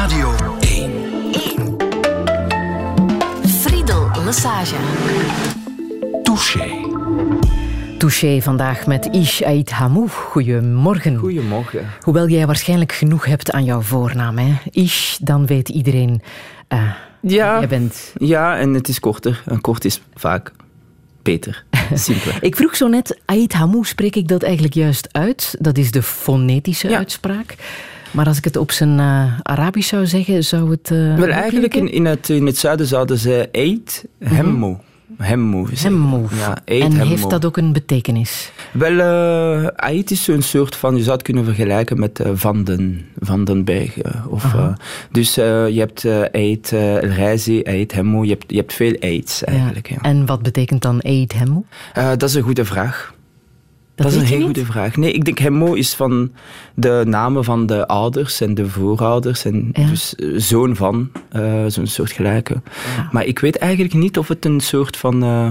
Radio 1. 1. Friedel Lesage. Touché. Touché vandaag met Ish Ait Hamou. Goedemorgen. Goedemorgen. Hoewel jij waarschijnlijk genoeg hebt aan jouw voornaam, hè? Ish, dan weet iedereen. Uh, ja, jij bent. ja, en het is korter. En kort is vaak beter. Simpel. ik vroeg zo net, Ait Hamou, spreek ik dat eigenlijk juist uit? Dat is de fonetische Ja. uitspraak. Maar als ik het op zijn eh, Arabisch zou zeggen, zou het. eh, Wel, hoe eigenlijk in, in, het, in het zuiden zouden ze eet hemmo. Hemmo. zeggen. Hemmo. Ja, eet En hemmo. heeft dat ook een betekenis? Wel, eh ait is zo'n soort van, je zou het kunnen vergelijken met eh, Van den, van den Berg. eh, of, eh, dus eh, je hebt eh uh, reizen, eet hemmo, je hebt, je hebt veel aids eigenlijk. Ja. En wat betekent dan Hamou? Eh, dat is een goede vraag. Dat, Dat, is een heel niet? goede vraag. Nee, ik denk Hemmo is van de namen van de ouders en de voorouders. En Ja. dus eh, zoon van, eh, zo'n soort gelijke. Ja. Maar ik weet eigenlijk niet of het een soort van eh,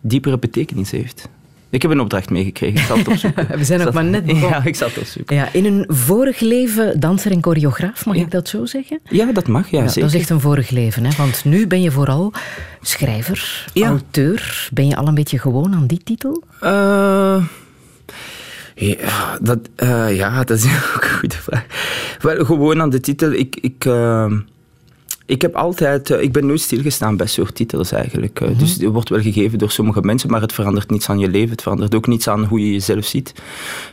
diepere betekenis heeft. Ik heb een opdracht meegekregen. Ik zal het opzoeken. We zijn zal- maar net begonnen. Ja, ik zal het opzoeken. Ja, in een vorig leven danser en choreograaf, mag Ja. ik dat zo zeggen? Ja, dat mag, ja, Ja, zeker. dat is echt een vorig leven, hè? want nu ben je vooral schrijver, Ja. auteur. Ben je al een beetje gewoon aan die titel? Eh, ja, dat, eh, ja, dat is een goede vraag. Wel, gewoon aan de titel. Ik, ik, eh, ik heb altijd... eh, ik ben nooit stilgestaan bij soort titels eigenlijk. Eh, Dus die wordt wel gegeven door sommige mensen, maar het verandert niets aan je leven. Het verandert ook niets aan hoe je jezelf ziet.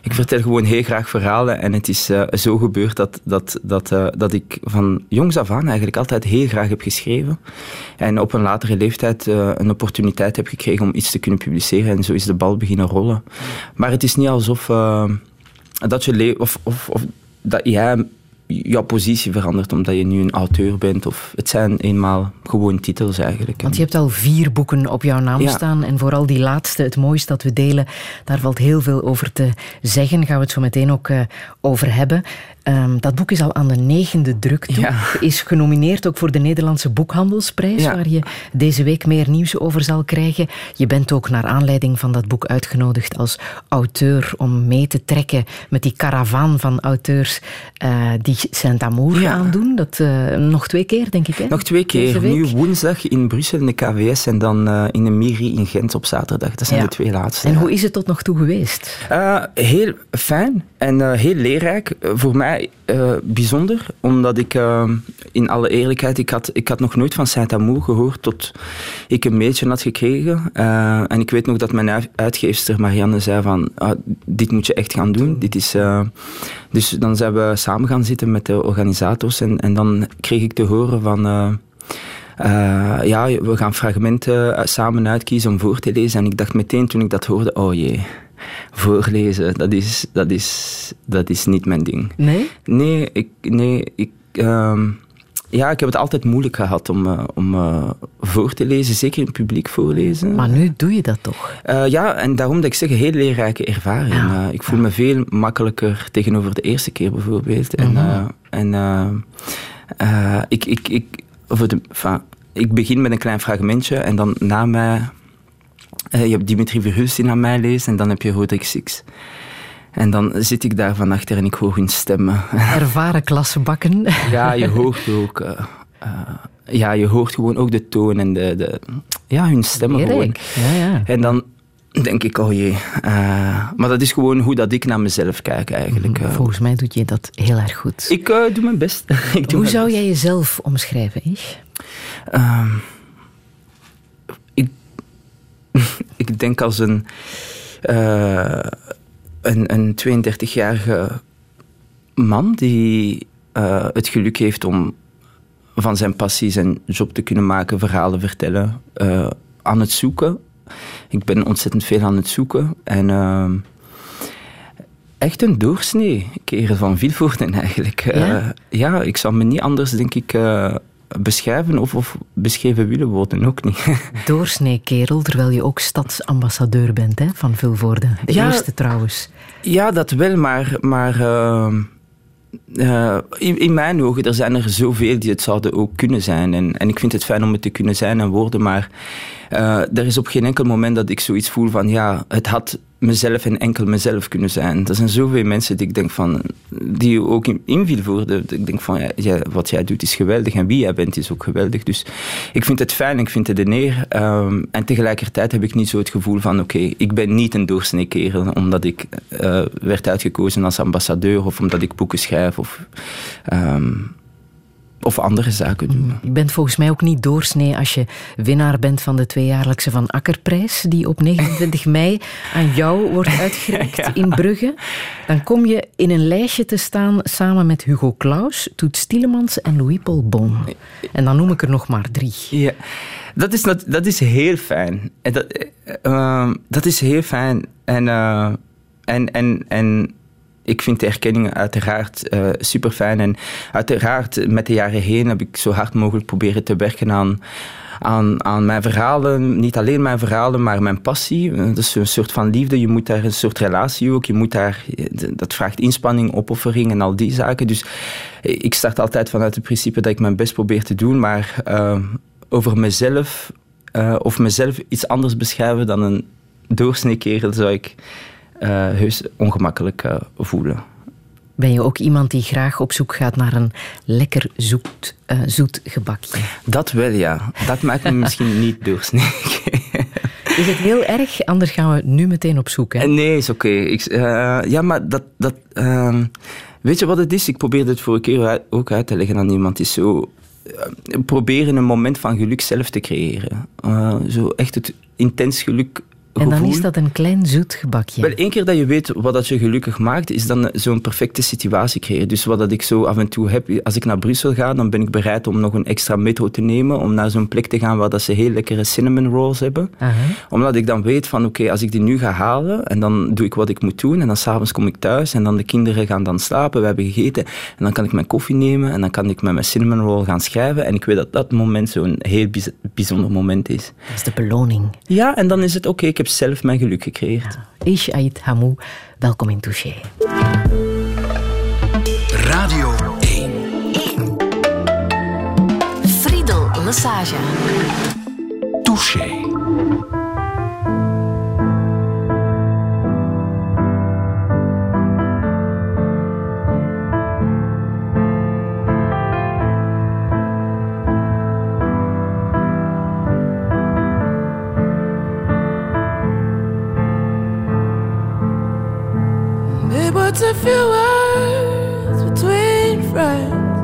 Ik vertel gewoon heel graag verhalen en het is eh, zo gebeurd dat, dat, dat, dat ik van jongs af aan eigenlijk altijd heel graag heb geschreven. En op een latere leeftijd een opportuniteit heb gekregen om iets te kunnen publiceren. En zo is de bal beginnen rollen. Maar het is niet alsof dat je of, of, of dat jij jouw positie verandert omdat je nu een auteur bent. Of het zijn eenmaal gewoon titels eigenlijk. Want je hebt al vier boeken op jouw naam Ja. staan. En vooral die laatste, het mooiste dat we delen, daar valt heel veel over te zeggen. Gaan we het zo meteen ook eh, over hebben. Ehm, dat boek is al aan de negende druk toe. Ja. Is genomineerd ook voor de Nederlandse Boekhandelsprijs, Ja. waar je deze week meer nieuws over zal krijgen. Je bent ook naar aanleiding van dat boek uitgenodigd als auteur om mee te trekken met die karavaan van auteurs eh, die Saint-Amour Ja. aandoen. Dat eh, nog twee keer, denk ik. Hè? Nog twee keer. Nu woensdag in Brussel in de KWS en dan eh, in de Miri in Gent op zaterdag. Dat zijn de twee laatste. En hoe is het tot nog toe geweest? Heel fijn en heel leerrijk. Voor mij eh, bijzonder, omdat ik eh, in alle eerlijkheid, ik had, ik had nog nooit van Saint-Amour gehoord tot ik een mailtje had gekregen. Eh, en ik weet nog dat mijn uit- uitgeefster Marianne zei van, ah, dit moet je echt gaan doen. Dit is, dus dan zijn we samen gaan zitten met de organisators en, en dan kreeg ik te horen van... ja, we gaan fragmenten samen uitkiezen om voor te lezen. En ik dacht meteen toen ik dat hoorde, oh jee, voorlezen, dat is, dat is, dat is niet mijn ding. Nee? Nee, ik, nee, ik, ehm, ja, ik heb het altijd moeilijk gehad om, eh, om eh, voor te lezen, zeker in publiek voorlezen. Maar nu doe je dat toch? Eh, ja, en daarom dat ik zeg, een heel leerrijke ervaring. Ja. Eh, ik voel me veel makkelijker tegenover de eerste keer bijvoorbeeld. En, Mhm. en ik, ik, ik, voor de, enfin, ik begin met een klein fragmentje en dan na mij... eh, je hebt Dimitri Verhulst die naar mij leest en dan heb je Roderick Six. En dan zit ik daar van achter en ik hoor hun stemmen. Ervaren klassenbakken. Ja, je hoort ook... eh, eh, ja, je hoort gewoon ook de toon en de... de ja, hun stemmen gewoon. Ja, ja. En dan denk ik, oh jee. maar dat is gewoon hoe dat ik naar mezelf kijk eigenlijk. eh. Volgens mij doe je dat heel erg goed. ik doe mijn best. ik doe Hoe zou best. jij jezelf omschrijven, ik, ik denk als een, eh, een, een 32-jarige man die eh, het geluk heeft om van zijn passie zijn job te kunnen maken, verhalen vertellen, eh, aan het zoeken. Ik ben ontzettend veel aan het zoeken en echt een doorsnee kerel van Vilvoorden eigenlijk. Ja? ja, ik zou me niet anders, denk ik, beschrijven of, of beschreven willen worden, ook niet. Doorsnee kerel, terwijl je ook stadsambassadeur bent hè, van Vilvoorde. De Ja. eerste trouwens. Ja, dat wel, maar, maar eh, eh, in, in mijn ogen, er zijn er zoveel die het zouden ook kunnen zijn. En, en ik vind het fijn om het te kunnen zijn en worden, maar eh, er is op geen enkel moment dat ik zoiets voel van, ja, het had mezelf en enkel mezelf kunnen zijn. Er zijn zoveel mensen die ik denk van, die je ook in, inviel voor. Ik denk van, ja, wat jij doet is geweldig en wie jij bent is ook geweldig. Dus ik vind het fijn, ik vind het een eer. Ehm, en tegelijkertijd heb ik niet zo het gevoel van, oké, ik ben niet een doorsnee kerel omdat ik eh, werd uitgekozen als ambassadeur of omdat ik boeken schrijf. Of, ehm, of andere zaken doen. Je bent volgens mij ook niet doorsnee als je winnaar bent van de tweejaarlijkse Van Akkerprijs, die op 29 mei aan jou wordt uitgereikt in Brugge. Dan kom je in een lijstje te staan samen met Hugo Claus, Toet Stielemans en Louis-Paul Bon. En dan noem ik er nog maar drie. Ja, dat is, dat, dat is heel fijn. Dat, dat is heel fijn. En, eh, eh, ehm, eh, en, en, en ik vind de erkenning uiteraard eh, uh, super fijn. En uiteraard, met de jaren heen heb ik zo hard mogelijk proberen te werken aan, aan, aan mijn verhalen. Niet alleen mijn verhalen, maar mijn passie. Eh, dat is een soort van liefde. Je moet daar een soort relatie ook. Je moet daar, eh, dat vraagt inspanning, opoffering en al die zaken. Dus ik start altijd vanuit het principe dat ik mijn best probeer te doen. Maar over mezelf of mezelf iets anders beschrijven dan een doorsnee kerel zou ik eh, heus ongemakkelijk eh, voelen. Ben je ook iemand die graag op zoek gaat naar een lekker zoet, eh, zoet gebakje? Dat wel, ja. Dat maakt me misschien niet doorsnee. Is het heel erg? Anders gaan we nu meteen op zoek. Hè? Nee, is oké. Ja, maar dat. dat ehm, weet je wat het is? Ik probeerde het vorige keer ook uit te leggen aan iemand. Is zo. proberen een moment van geluk zelf te creëren. zo echt het intens geluk en dan is dat een klein zoet gebakje. Wel, één keer dat je weet wat dat je gelukkig maakt, is dan zo'n perfecte situatie creëren. Dus wat dat ik zo af en toe heb, als ik naar Brussel ga, dan ben ik bereid om nog een extra metro te nemen, om naar zo'n plek te gaan waar dat ze heel lekkere cinnamon rolls hebben. Omdat ik dan weet van, oké, als ik die nu ga halen, en dan doe ik wat ik moet doen, en dan s'avonds kom ik thuis, en dan de kinderen gaan dan slapen, we hebben gegeten, en dan kan ik mijn koffie nemen, en dan kan ik met mijn cinnamon roll gaan schrijven, en ik weet dat dat moment zo'n heel bijzonder moment is. Dat is de beloning. Ja, en dan is het, oké, ik heb heb zelf mijn geluk gecreëerd. Ishaet Hamou, welkom in Touché. Radio 1. Friedel Massage. Touché. It's a few words between friends.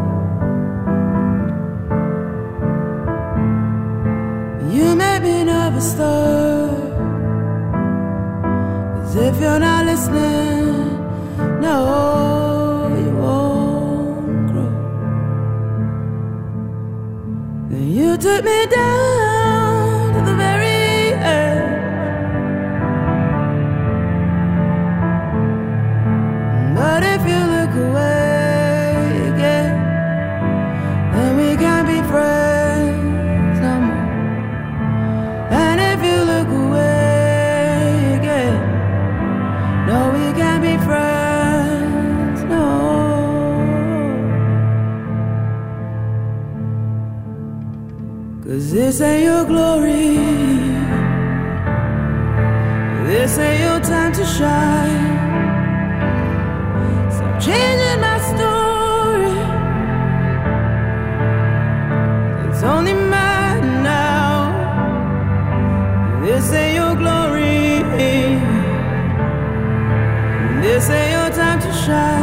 You make me nervous though, as if you're not listening. No, you won't grow. You took me down. But if you look away again, then we can't be friends no more. And if you look away again, no, we can't be friends no. Cause this ain't your glory. This ain't your time to shine changing my story. It's only mine now. This ain't your glory. This ain't your time to shine.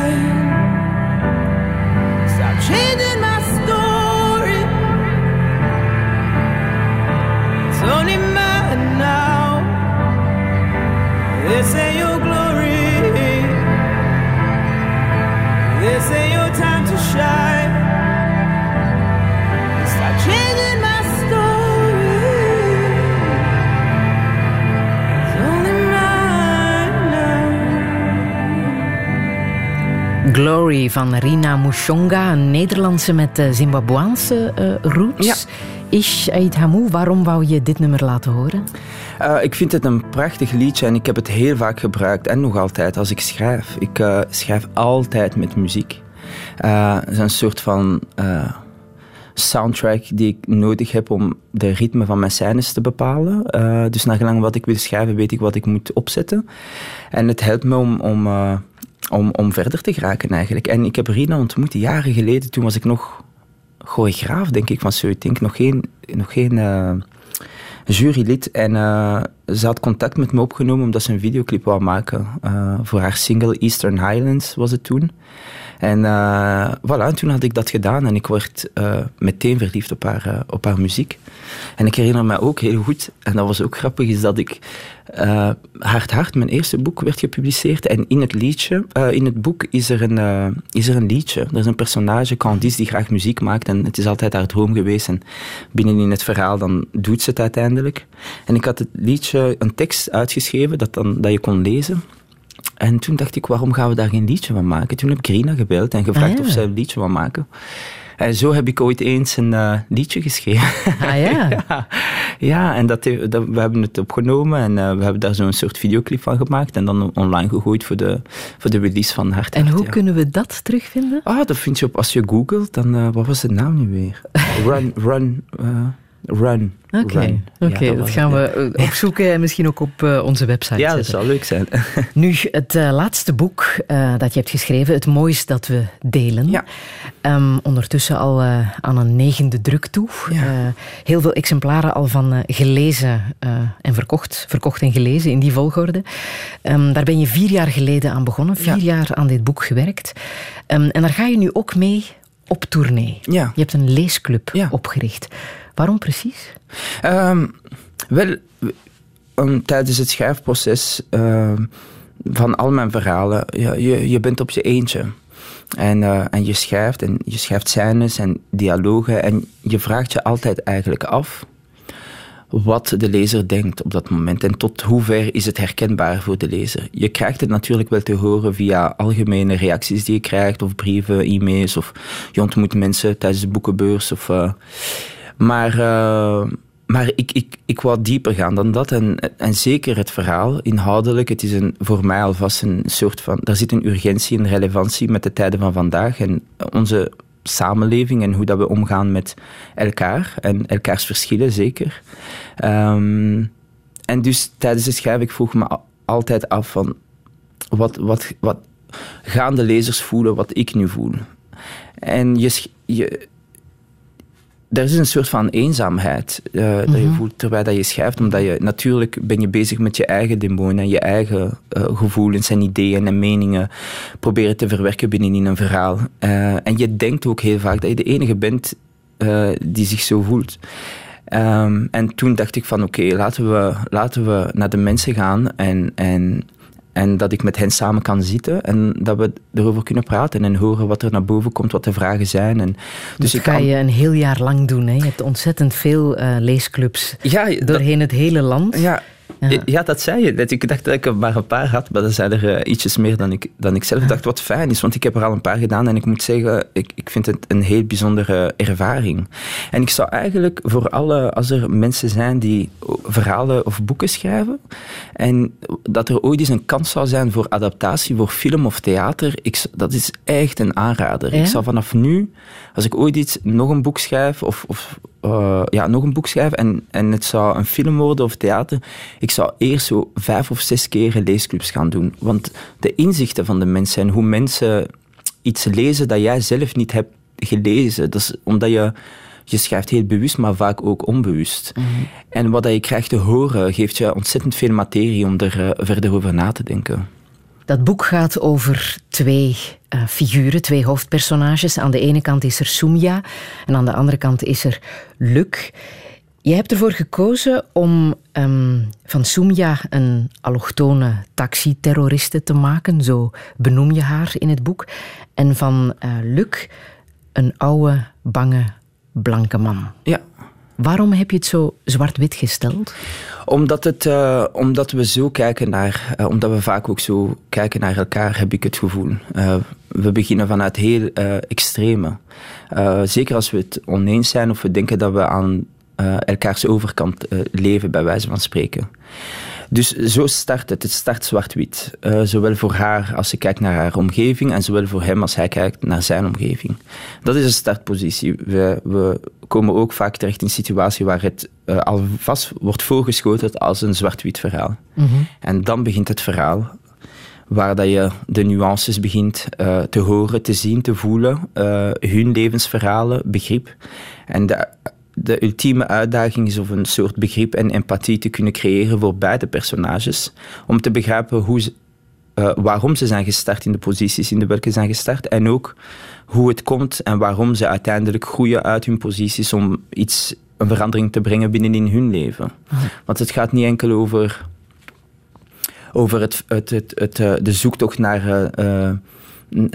Glory van Rina Mushonga, een Nederlandse met eh, Zimbabwaanse eh, roots. Ja. Ish Ait Hamou, waarom wou je dit nummer laten horen? Eh, ik vind het een prachtig liedje en ik heb het heel vaak gebruikt en nog altijd als ik schrijf. Ik schrijf altijd met muziek. Het is een soort van soundtrack die ik nodig heb om de ritme van mijn scènes te bepalen. Dus naar gelang wat ik wil schrijven, weet ik wat ik moet opzetten. En het helpt me om, om, om, om verder te geraken eigenlijk. En ik heb Rina ontmoet jaren geleden, toen was ik nog choreograaf, denk ik, van Denk Nog geen, nog geen eh, jurylid. En eh, ze had contact met me opgenomen omdat ze een videoclip wou maken eh, voor haar single Eastern Highlands, was het toen. En eh, voilà, en toen had ik dat gedaan en ik werd eh, meteen verliefd op haar, eh, op haar muziek. En ik herinner me ook heel goed, en dat was ook grappig, is dat ik Hard Hart, mijn eerste boek, werd gepubliceerd. En in het liedje, in het boek is er, een, is er een liedje. Er is een personage, Candice, die graag muziek maakt. En het is altijd haar droom geweest. En binnenin het verhaal, dan doet ze het uiteindelijk. En ik had het liedje, een tekst uitgeschreven dat, dan, dat je kon lezen. En toen dacht ik, waarom gaan we daar geen liedje van maken? Toen heb ik Rina gebeld en gevraagd Ah, ja. of ze een liedje wil maken. En zo heb ik ooit eens een eh, liedje geschreven. Ah ja, ja, ja, en dat, heeft- dat, we hebben het opgenomen en eh, we hebben daar zo'n soort videoclip van gemaakt en dan online gegooid voor de, voor de release van Hart. en Hart, hoe ja. kunnen we dat terugvinden? Ah, dat vind je op, als je googelt, dan, eh, wat was de naam nu weer? Run, run, eh, run. Oké, run. Ja, dat gaan het, we opzoeken en misschien ook op eh, onze website Ja, ja dat zetten. zou leuk zijn. Nu, het eh, laatste boek eh, dat je hebt geschreven, Het Moois dat we delen. Ja. Ehm, ondertussen al eh, aan een negende druk toe. Ja. Eh, heel veel exemplaren al van gelezen eh, en verkocht. Verkocht en gelezen in die volgorde. Ehm, daar ben je vier jaar geleden aan begonnen. Vier Ja. jaar aan dit boek gewerkt. Ehm, en daar ga je nu ook mee op tournee. Ja. Je hebt een leesclub Ja. opgericht. Waarom precies? Ehm, wel, tijdens het schrijfproces ehm, van al mijn verhalen, ja, je, je bent op je eentje. En, eh, en je schrijft en je schrijft scènes en dialogen en je vraagt je altijd eigenlijk af wat de lezer denkt op dat moment en tot hoever is het herkenbaar voor de lezer. Je krijgt het natuurlijk wel te horen via algemene reacties die je krijgt of brieven, e-mails of je ontmoet mensen tijdens de boekenbeurs of... eh, maar, eh, maar ik, ik, ik wou dieper gaan dan dat. En, en zeker het verhaal, inhoudelijk. Het is een, voor mij alvast een soort van. Daar zit een urgentie, een relevantie met de tijden van vandaag. En onze samenleving en hoe dat we omgaan met elkaar. En elkaars verschillen, zeker. Ehm, en dus tijdens het schrijven, ik vroeg me altijd af van. Wat, wat, wat gaan de lezers voelen wat ik nu voel? En je, je, er is een soort van eenzaamheid eh, dat je voelt terwijl dat je schrijft, omdat je natuurlijk ben je bezig met je eigen demonen en je eigen eh, gevoelens en ideeën en meningen proberen te verwerken binnenin een verhaal. Eh, en je denkt ook heel vaak dat je de enige bent die zich zo voelt. Ehm, en toen dacht ik van oké, laten, we, laten we naar de mensen gaan en, en, en dat ik met hen samen kan zitten en dat we erover kunnen praten en horen wat er naar boven komt, wat de vragen zijn. En, Dus ik dat ga kan- je een heel jaar lang doen. Hè? Je hebt ontzettend veel eh, leesclubs Ja, dat- doorheen het hele land. Ja. Ja. Ja. dat zei je. Dat ik dacht dat ik er maar een paar had, maar er zijn er eh, ietsjes meer dan ik, dan ik zelf dacht. Wat fijn is, want ik heb er al een paar gedaan en ik moet zeggen, ik, ik vind het een heel bijzondere ervaring. En ik zou eigenlijk voor alle, als er mensen zijn die verhalen of boeken schrijven, en dat er ooit eens een kans zou zijn voor adaptatie, voor film of theater, ik, dat is echt een aanrader. Ja? Ik zou vanaf nu, als ik ooit iets, nog een boek schrijf, of, of eh, ja, nog een boek schrijf en, en het zou een film worden of theater, ik zou eerst zo vijf of zes keer leesclubs gaan doen. Want de inzichten van de mensen en hoe mensen iets lezen dat jij zelf niet hebt gelezen, dat is omdat je, je schrijft heel bewust, maar vaak ook onbewust. En wat je krijgt te horen, geeft je ontzettend veel materie om er eh, verder over na te denken. Dat boek gaat over twee uh, figuren, twee hoofdpersonages. Aan de ene kant is er Sumya en aan de andere kant is er Luc. Je hebt ervoor gekozen om um, van Sumya een allochtone taxiterroriste te maken, zo benoem je haar in het boek. En van uh, Luc een oude, bange, blanke man. Ja. Waarom heb je het zo zwart-wit gesteld? Omdat, het, uh, omdat we zo kijken naar, uh, omdat we vaak ook zo kijken naar elkaar, heb ik het gevoel. Uh, we beginnen vanuit heel extreme. zeker als we het oneens zijn of we denken dat we aan elkaars overkant leven, bij wijze van spreken. Dus zo start het. Het start zwart-wit. Uh, zowel voor haar als ze kijkt naar haar omgeving en zowel voor hem als hij kijkt naar zijn omgeving. Dat is een startpositie. We, we komen ook vaak terecht in een situatie waar het uh, alvast wordt voorgeschoten als een zwart-wit verhaal. Mm -hmm. En dan begint het verhaal waar dat je de nuances begint uh, te horen, te zien, te voelen, hun levensverhalen, begrip. En de de ultieme uitdaging is om een soort begrip en empathie te kunnen creëren voor beide personages. Om te begrijpen hoe ze, uh, waarom ze zijn gestart in de posities in de welke ze zijn gestart. En ook hoe het komt en waarom ze uiteindelijk groeien uit hun posities om iets, een verandering te brengen binnen in hun leven. Want het gaat niet enkel over, over het, het, het, het, uh, de zoektocht naar, uh,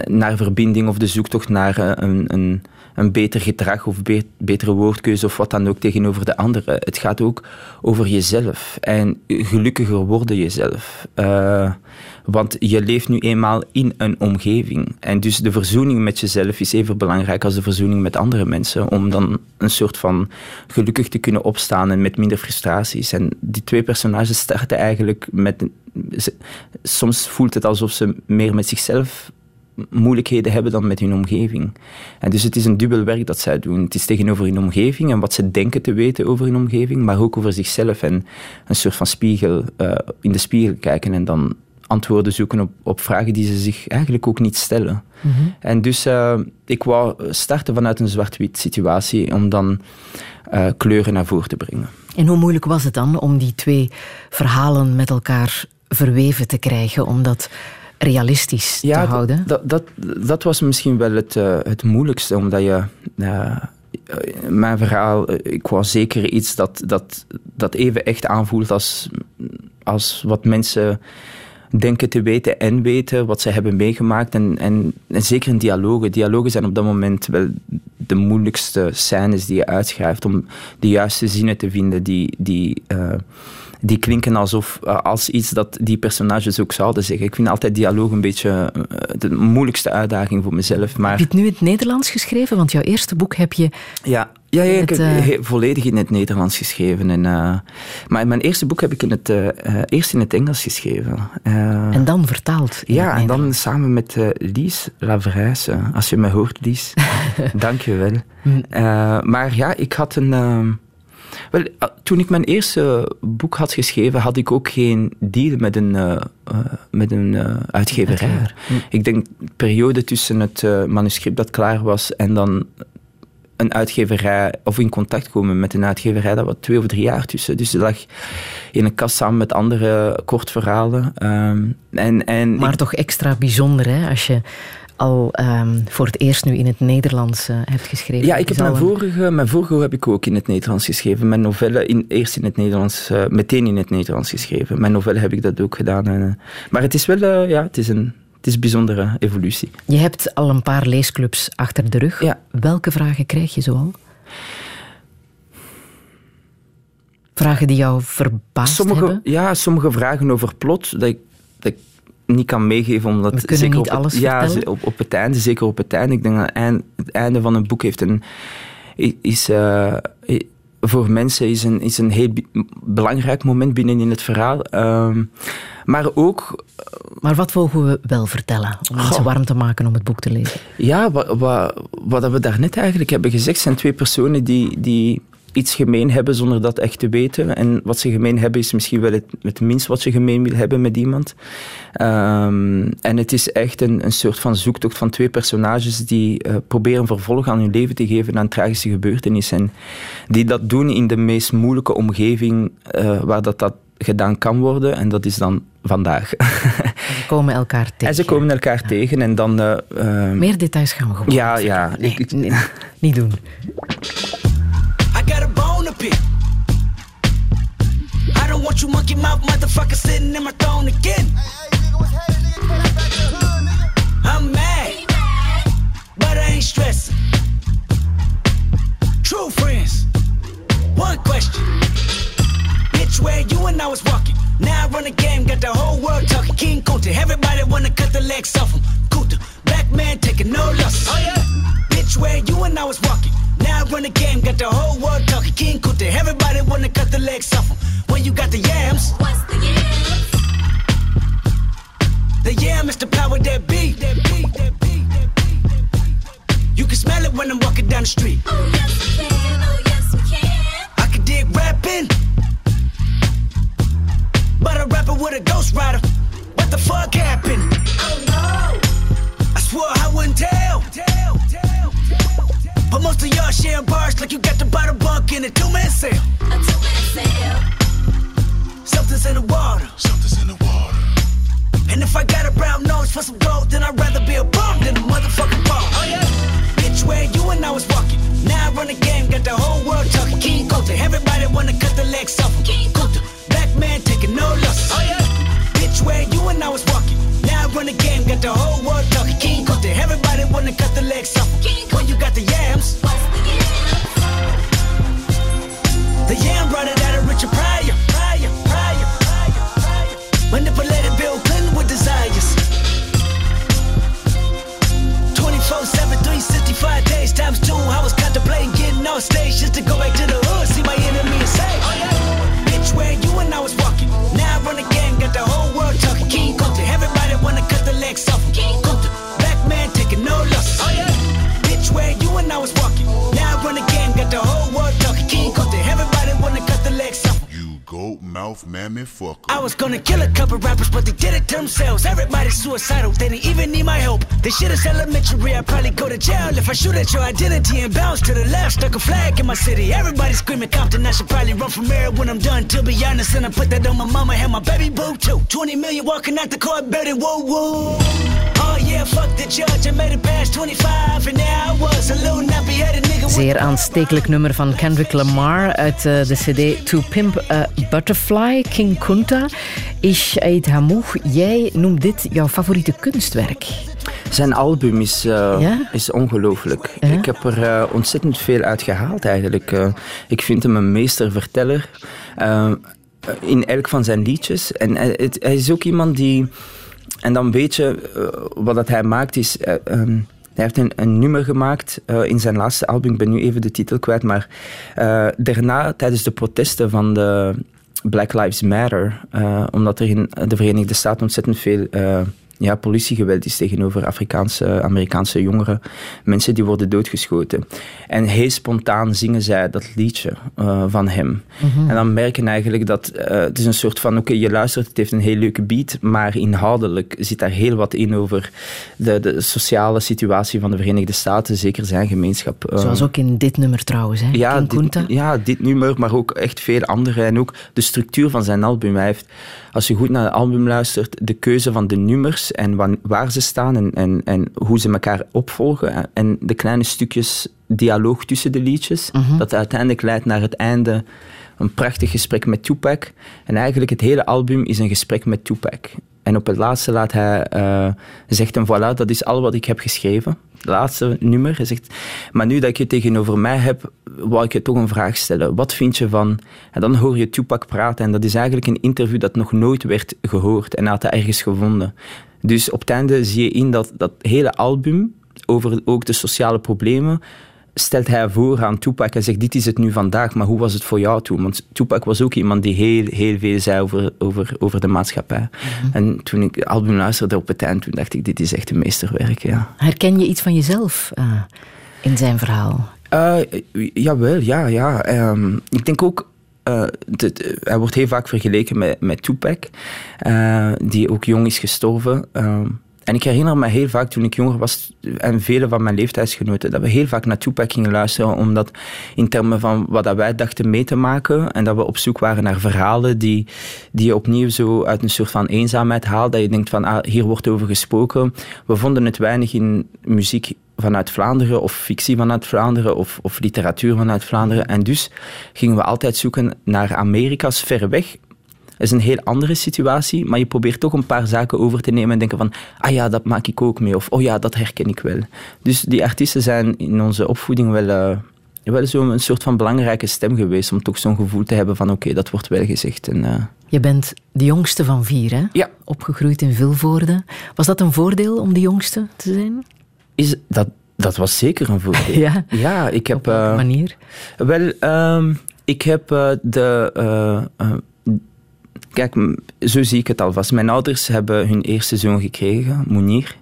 naar verbinding of de zoektocht naar een, een een beter gedrag of be betere woordkeuze of wat dan ook tegenover de anderen. Het gaat ook over jezelf en gelukkiger worden jezelf. Uh, want je leeft nu eenmaal in een omgeving. En dus de verzoening met jezelf is even belangrijk als de verzoening met andere mensen. Om dan een soort van gelukkig te kunnen opstaan en met minder frustraties. En die twee personages starten eigenlijk met. Soms voelt het alsof ze meer met zichzelf moeilijkheden hebben dan met hun omgeving. En dus het is een dubbel werk dat zij doen. Het is tegenover hun omgeving en wat ze denken te weten over hun omgeving, maar ook over zichzelf en een soort van spiegel, uh, in de spiegel kijken en dan antwoorden zoeken op, op vragen die ze zich eigenlijk ook niet stellen. Mm -hmm. En dus uh, ik wou starten vanuit een zwart-wit situatie om dan uh, kleuren naar voren te brengen. En hoe moeilijk was het dan om die twee verhalen met elkaar verweven te krijgen? Omdat realistisch ja, te houden? Dat, dat, dat was misschien wel het, uh, het moeilijkste, omdat je. Uh, mijn verhaal, ik wou zeker iets dat, dat, dat even echt aanvoelt als, als wat mensen denken te weten en weten wat ze hebben meegemaakt. En, en, en zeker in dialogen. Dialogen zijn op dat moment wel de moeilijkste scènes die je uitschrijft om de juiste zinnen te vinden die. die uh, die klinken alsof, uh, als iets dat die personages ook zouden zeggen. Ik vind altijd dialoog een beetje uh, de moeilijkste uitdaging voor mezelf. Maar... Heb je het nu in het Nederlands geschreven? Want jouw eerste boek heb je... Ja, ja, ja ik heb uh... volledig in het Nederlands geschreven. En, maar mijn eerste boek heb ik in het, eerst in het Engels geschreven. en dan vertaald? Ja, en dan samen met Lies Lavrijse. Als je me hoort, Lies. Dank je wel. maar ja, ik had een... Wel, toen ik mijn eerste boek had geschreven, had ik ook geen deal met een, uh, uh, met een uh, uitgeverij. Hm. Ik denk de periode tussen het manuscript dat klaar was en dan een uitgeverij of in contact komen met een uitgeverij, dat was twee of drie jaar tussen. Dus dat lag in een kast samen met andere kortverhalen. Um, en, en maar ik, toch extra bijzonder, hè? Als je al um, voor het eerst nu in het Nederlands uh, hebt geschreven. Ja, ik heb mijn, een... vorige, mijn vorige heb ik ook in het Nederlands geschreven. Mijn novelle in, eerst in het Nederlands, uh, meteen in het Nederlands geschreven. Mijn novelle heb ik dat ook gedaan. En, uh, maar het is wel, ja, het is een, het is een bijzondere evolutie. Je hebt al een paar leesclubs achter de rug. Ja. Welke vragen krijg je zoal? Vragen die jou verbaasd sommige, hebben? Ja, sommige vragen over plot, dat ik, dat ik niet kan meegeven. Omdat We kunnen zeker niet op alles het, ja, op, op het einde, zeker op het einde. Ik denk dat het einde van een boek heeft een, is, uh, voor mensen is een, is een heel belangrijk moment binnen in het verhaal. Uh, maar ook... Maar wat mogen we wel vertellen om mensen warm te maken om het boek te lezen? Ja, wat, wat, wat we daarnet eigenlijk hebben gezegd, zijn twee personen die... die iets gemeen hebben zonder dat echt te weten. En wat ze gemeen hebben is misschien wel het, het minst wat je gemeen wil hebben met iemand. Ehm, en het is echt een, een soort van zoektocht van twee personages die uh, proberen vervolg aan hun leven te geven aan tragische gebeurtenissen. En die dat doen in de meest moeilijke omgeving uh, waar dat, dat gedaan kan worden. En dat is dan vandaag. ze komen elkaar tegen. En ze komen elkaar ja. tegen en dan... Uh, uh, Meer details gaan we gewoon Ja, ja. Nee, niet doen. Don't want you monkey mouth motherfucker sitting in my throne again. I'm mad, but I ain't stressing. True friends, one question. Bitch, where you and I was walking. Now I run the game, got the whole world talking. King Kunta, everybody wanna cut the legs off him. Kunta, black man taking no losses. Oh yeah. Bitch, where you and I was walking. Now I run the game, got the whole world talking. King Kunta, everybody wanna cut the legs off him. When you got the yams. What's the yams? The yam is the power that be. That be, that be, that be, that be. You can smell it when I'm walking down the street. Oh yes we can, oh yes we can. I can dig rapping. But a rapper with a ghost rider. What the fuck happened? Oh no. I swore I wouldn't tell. But most of y'all sharing bars like you got the bottle bunk in a two man sale. A two-man sale. Something's in the water. Something's in the water. And if I got a brown nose for some gold, then I'd rather be a bum than a motherfucking ball. Oh yeah. Bitch, where you and I was walking. Now I run the game, got the whole world talking. King Kunta, everybody wanna cut the legs off him. King Kunta, black man taking no losses. Oh yeah. Bitch, where you and I was walking. I run the game, got the whole world talking. King Kunta, everybody wanna cut the legs off When you got the yams, the yam brought it out of Richard Pryor. Pryor, Pryor, Pryor, Pryor. Manipulated Bill Clinton with desires. 24 7, 365 days times two. I was contemplating getting on stage just to go back to the cut the goat mouth mammy fucker. I was gonna kill a couple rappers, but they did it themselves. Everybody's suicidal, they didn't even need my help. This shit is elementary, I'd probably go to jail if I shoot at your identity and bounce to the left. Stuck a flag in my city, everybody screaming Compton. I should probably run from here when I'm done, to be honest. And I put that on my mama and my baby boo too. 20 million walking out the court, building woo woo. Yeah, fuck the judge, I made it past 25, and there I was, a little nappy headed nigga. with- Zeer aanstekelijk nummer van Kendrick Lamar uit eh, de CD To Pimp a Butterfly, King Kunta. Ish Eid Hamouch, jij noemt dit jouw favoriete kunstwerk. Zijn album is, eh, Ja? is ongelooflijk. Ja? Ik heb er eh, ontzettend veel uit gehaald eigenlijk. Eh, ik vind hem een meesterverteller in elk van zijn liedjes. En hij is ook iemand die... En dan weet je, eh, wat dat hij maakt is... eh, ehm, hij heeft een, nummer gemaakt eh, in zijn laatste album. Ik ben nu even de titel kwijt. Maar daarna, tijdens de protesten van de Black Lives Matter... omdat er in de Verenigde Staten ontzettend veel... ja, politiegeweld is tegenover Afrikaanse, Amerikaanse jongeren. Mensen die worden doodgeschoten. En heel spontaan zingen zij dat liedje eh, van hem. En dan merken eigenlijk dat eh, het is een soort van... Oké, je luistert, het heeft een heel leuke beat, maar inhoudelijk zit daar heel wat in over de, de sociale situatie van de Verenigde Staten, zeker zijn gemeenschap. Eh, Zoals ook in dit nummer trouwens, hè? ja, dit, ja, dit nummer, maar ook echt veel andere. En ook de structuur van zijn album. Hij heeft, als je goed naar het album luistert, de keuze van de nummers en waar ze staan en, en, en hoe ze elkaar opvolgen. En de kleine stukjes dialoog tussen de liedjes, dat uiteindelijk leidt naar het einde een prachtig gesprek met Tupac. En eigenlijk het hele album is een gesprek met Tupac. En op het laatste laat hij, eh, zegt hem, voilà, dat is al wat ik heb geschreven. Het laatste nummer. Hij zegt, maar nu dat ik je tegenover mij heb, wou ik je toch een vraag stellen. Wat vind je van... En dan hoor je Tupac praten en dat is eigenlijk een interview dat nog nooit werd gehoord. En hij had dat ergens gevonden. Dus op het einde zie je in dat dat hele album, over ook de sociale problemen, stelt hij voor aan Tupac en zegt, dit is het nu vandaag, maar hoe was het voor jou toen? Want Tupac was ook iemand die heel, heel veel zei over, over, over de maatschappij. En toen ik het album luisterde op het eind, toen dacht ik, dit is echt een meesterwerk, ja. Herken je iets van jezelf eh, in zijn verhaal? Eh, jawel, ja, ja. Ehm, ik denk ook, eh, de- hij wordt heel vaak vergeleken met, met Tupac, eh, die ook jong is gestorven. En ik herinner me heel vaak toen ik jonger was, en vele van mijn leeftijdsgenoten, dat we heel vaak naar Tupac gingen luisteren, omdat in termen van wat dat wij dachten mee te maken, en dat we op zoek waren naar verhalen die, die je opnieuw zo uit een soort van eenzaamheid haalt, dat je denkt van, ah, hier wordt over gesproken. We vonden het weinig in muziek vanuit Vlaanderen, of fictie vanuit Vlaanderen, of, of literatuur vanuit Vlaanderen. En dus gingen we altijd zoeken naar Amerika's ver weg. Dat is een heel andere situatie, maar je probeert toch een paar zaken over te nemen en denken van, ah ja, dat maak ik ook mee, of oh ja, dat herken ik wel. Dus die artiesten zijn in onze opvoeding wel, eh, wel zo'n soort van belangrijke stem geweest, om toch zo'n gevoel te hebben van, oké, dat wordt wel gezegd. En, eh, Je bent de jongste van vier, hè? ja, Opgegroeid in Vilvoorde. Was dat een voordeel om de jongste te zijn? Is, dat, dat was zeker een voordeel. Ja. Ja, ik heb... Op welke eh, manier? Wel, ehm, ik heb eh, de. eh, kijk, zo zie ik het alvast. Mijn ouders hebben hun eerste zoon gekregen, Mounir.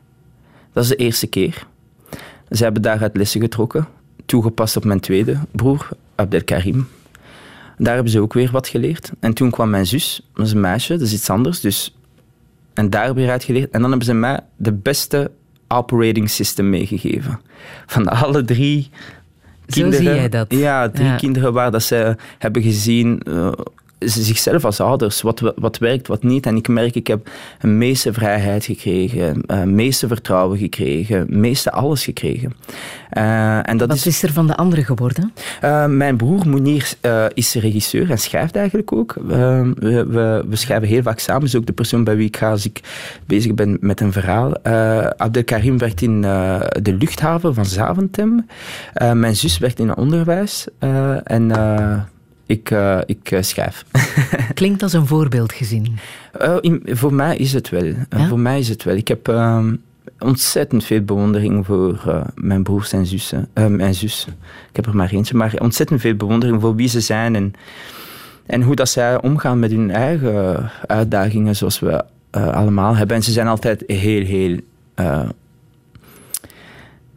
Dat is de eerste keer. Ze hebben daaruit lessen getrokken, toegepast op mijn tweede broer, Abdelkarim. Daar hebben ze ook weer wat geleerd. En toen kwam mijn zus, dat is een meisje, dat is iets anders. Dus, en daar weer uit geleerd. En dan hebben ze mij de beste operating system meegegeven. Van alle drie Zo zie jij dat. Ja, drie Ja. kinderen waar dat ze hebben gezien, eh, zichzelf als ouders, wat, wat werkt, wat niet. En ik merk, ik heb een meeste vrijheid gekregen, uh, meeste vertrouwen gekregen, meeste alles gekregen. Eh, en dat Wat is, is er van de andere geworden? eh, mijn broer Mounir eh, is regisseur en schrijft eigenlijk ook. We, we, we schrijven heel vaak samen. is ook de persoon bij wie ik ga als ik bezig ben met een verhaal. Abdelkarim werkt in de luchthaven van Zaventem. Mijn zus werkt in het onderwijs. En ik, eh, ik eh, schrijf. Klinkt als een voorbeeld gezien. Eh, in- voor mij is het wel. Ja? Voor mij is het wel. Ik heb ehm, ontzettend veel bewondering voor mijn broers en zussen. Mijn zus. Ik heb er maar eentje, maar ontzettend veel bewondering voor wie ze zijn en, en hoe dat zij omgaan met hun eigen uitdagingen, zoals we allemaal hebben. En ze zijn altijd heel, heel.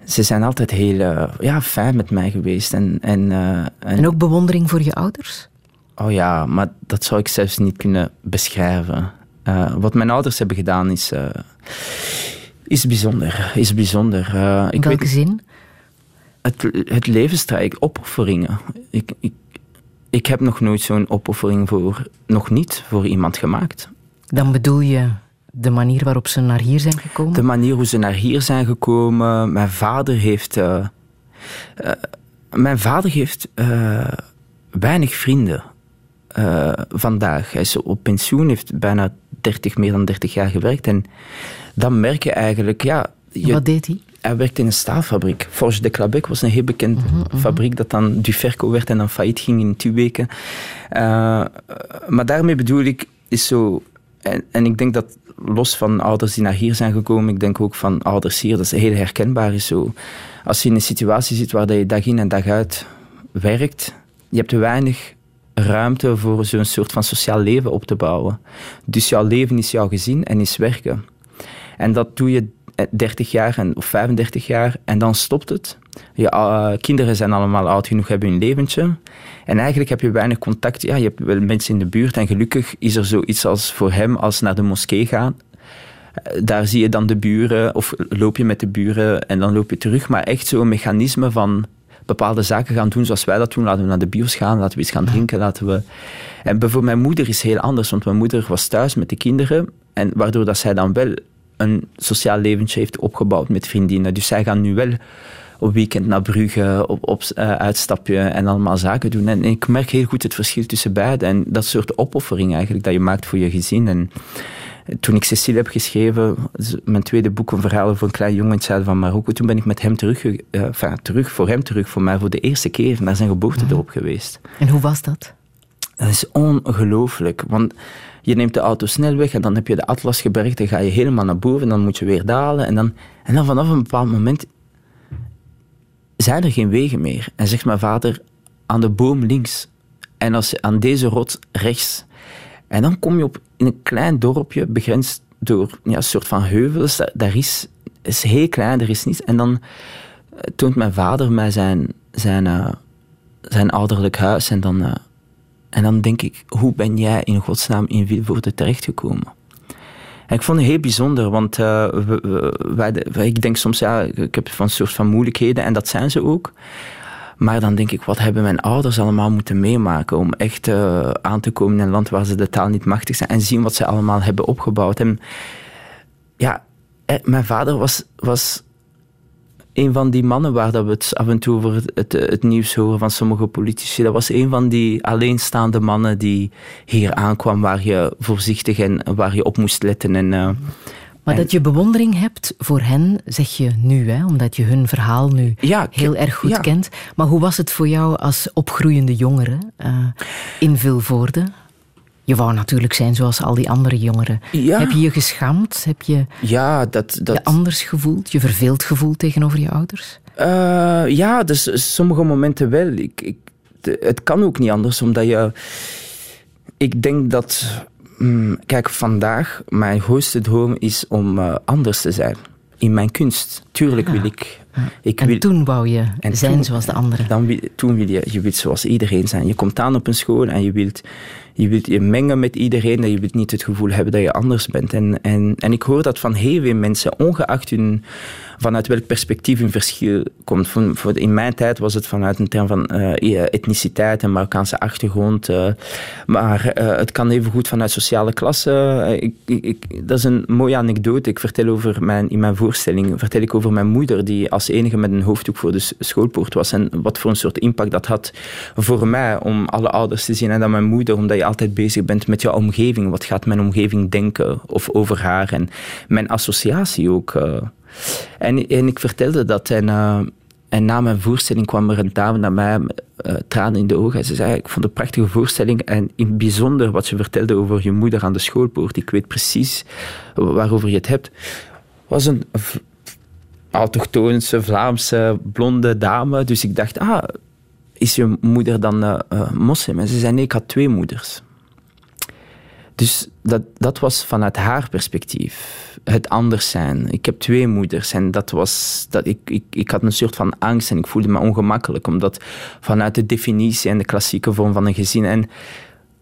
Ze zijn altijd heel eh, ja, fijn met mij geweest. En, en, eh, en- En ook bewondering voor je ouders? Oh ja, maar dat zou ik zelfs niet kunnen beschrijven. Eh, wat mijn ouders hebben gedaan is, is bijzonder. Is bijzonder. In ik welke weet, zin? het, het levensstrijd, opofferingen. Ik, ik, ik heb nog nooit zo'n opoffering voor, nog niet voor iemand gemaakt. Dan bedoel je de manier waarop ze naar hier zijn gekomen? De manier hoe ze naar hier zijn gekomen. Mijn vader heeft. eh, eh, mijn vader heeft eh, weinig vrienden vandaag. Hij is op pensioen, heeft bijna 30, meer dan 30 jaar gewerkt. En dan merk je eigenlijk, ja. Je, Wat deed hij? hij werkte in een staalfabriek. Forge de Clabec was een heel bekende fabriek dat dan Duferco werd en dan failliet ging in twee weken. Maar daarmee bedoel ik, is zo... En, en ik denk dat los van ouders die naar hier zijn gekomen, ik denk ook van ouders hier, dat is heel herkenbaar is zo. Als je in een situatie zit waar je dag in en dag uit werkt, je hebt weinig ruimte voor zo'n soort van sociaal leven op te bouwen. Dus jouw leven is jouw gezin en is werken. En dat doe je 30 jaar en, of 35 jaar en dan stopt het. Je eh, kinderen zijn allemaal oud genoeg, hebben hun leventje. En eigenlijk heb je weinig contact. Ja, je hebt wel mensen in de buurt en gelukkig is er zoiets als voor hem als naar de moskee gaan. Eh, Daar zie je dan de buren, of loop je met de buren en dan loop je terug. Maar echt zo'n mechanisme van bepaalde zaken gaan doen zoals wij dat doen. Laten we naar de bios gaan, laten we iets gaan drinken. Laten we... En bijvoorbeeld mijn moeder is heel anders, want mijn moeder was thuis met de kinderen. En waardoor dat zij dan wel een sociaal leventje heeft opgebouwd met vriendinnen. Dus zij gaan nu wel op weekend naar Brugge, op, op uh, uitstapje en allemaal zaken doen. En ik merk heel goed het verschil tussen beide. En dat soort opoffering eigenlijk dat je maakt voor je gezin. En toen ik Cecile heb geschreven, mijn tweede boek, een verhaal over een klein jongen in het zuiden van Marokko, toen ben ik met hem terug, uh, enfin, terug, voor hem terug, voor mij voor de eerste keer naar zijn geboortedorp geweest. En hoe was dat? Dat is ongelooflijk, want je neemt de auto snel weg en dan heb je de atlas gebergd, dan ga je helemaal naar boven en dan moet je weer dalen. En dan, en dan vanaf een bepaald moment zijn er geen wegen meer. En zegt mijn vader, aan de boom links en als, aan deze rots rechts. En dan kom je op in een klein dorpje, begrensd door ja, een soort van heuvels. Daar, is, is heel klein, er is niets. En dan, toont mijn vader mij zijn, zijn, eh, zijn ouderlijk huis. En dan, eh, en dan denk ik, hoe ben jij in godsnaam in Vilvoorde terechtgekomen? Ik vond het heel bijzonder, want eh, we- ik denk soms, ja, ik heb van soort van moeilijkheden en dat zijn ze ook. Maar dan denk ik, wat hebben mijn ouders allemaal moeten meemaken om echt eh, aan te komen in een land waar ze de taal niet machtig zijn en zien wat ze allemaal hebben opgebouwd. En ja, eh, mijn vader was, was een van die mannen waar dat we het af en toe over het, het, het nieuws horen van sommige politici. Dat was een van die alleenstaande mannen die hier aankwam waar je voorzichtig en waar je op moest letten. En, eh, Maar En- dat je bewondering hebt voor hen, zeg je nu, hè, omdat je hun verhaal nu Ja, heel erg goed ja. kent. Maar hoe was het voor jou als opgroeiende jongere eh, in Vilvoorde? Je wou natuurlijk zijn zoals al die andere jongeren. Ja. Heb je je geschaamd? Heb je ja, dat, dat, je anders gevoeld? Je verveeld gevoeld tegenover je ouders? Eh, ja, dus sommige momenten wel. Ik, ik, het kan ook niet anders, omdat je... Ik denk dat... mm, kijk, vandaag, mijn grootste droom is om eh, anders te zijn. In mijn kunst. Tuurlijk wil ik... ik En wil, toen wou je en zijn toen- zoals de anderen. Dan, wil- toen wil je, je wilt zoals iedereen zijn. Je komt aan op een school en je wilt je, wilt je mengen met iedereen en je wilt niet het gevoel hebben dat je anders bent. En, en, en ik hoor dat van heel veel mensen, ongeacht hun, vanuit welk perspectief hun verschil komt. Voor, in mijn tijd was het vanuit een term van eh, etniciteit en Marokkaanse achtergrond. eh, maar eh, het kan even goed vanuit sociale klasse. Ik, ik, dat is een mooie anekdote. Ik vertel over mijn, in mijn voorstelling vertel ik over mijn moeder, die als enige met een hoofddoek voor de schoolpoort was. En wat voor een soort impact dat had voor mij om alle ouders te zien. En dan mijn moeder, omdat je altijd bezig bent met je omgeving. Wat gaat mijn omgeving denken of over haar? En mijn associatie ook. En, en ik vertelde dat. En, eh, en na mijn voorstelling kwam er een dame naar mij, eh, tranen in de ogen. En ze zei, ik vond een prachtige voorstelling. En in bijzonder wat je vertelde over je moeder aan de schoolpoort. Ik weet precies waarover je het hebt. was een autochtoonse, Vlaamse, blonde dame. Dus ik dacht, ah, is je moeder dan eh, moslim? En ze zei, nee, ik had twee moeders. Dus dat, dat was vanuit haar perspectief. Het anders zijn. Ik heb twee moeders en dat was, dat ik, ik, ik had een soort van angst en ik voelde me ongemakkelijk, omdat vanuit de definitie en de klassieke vorm van een gezin. En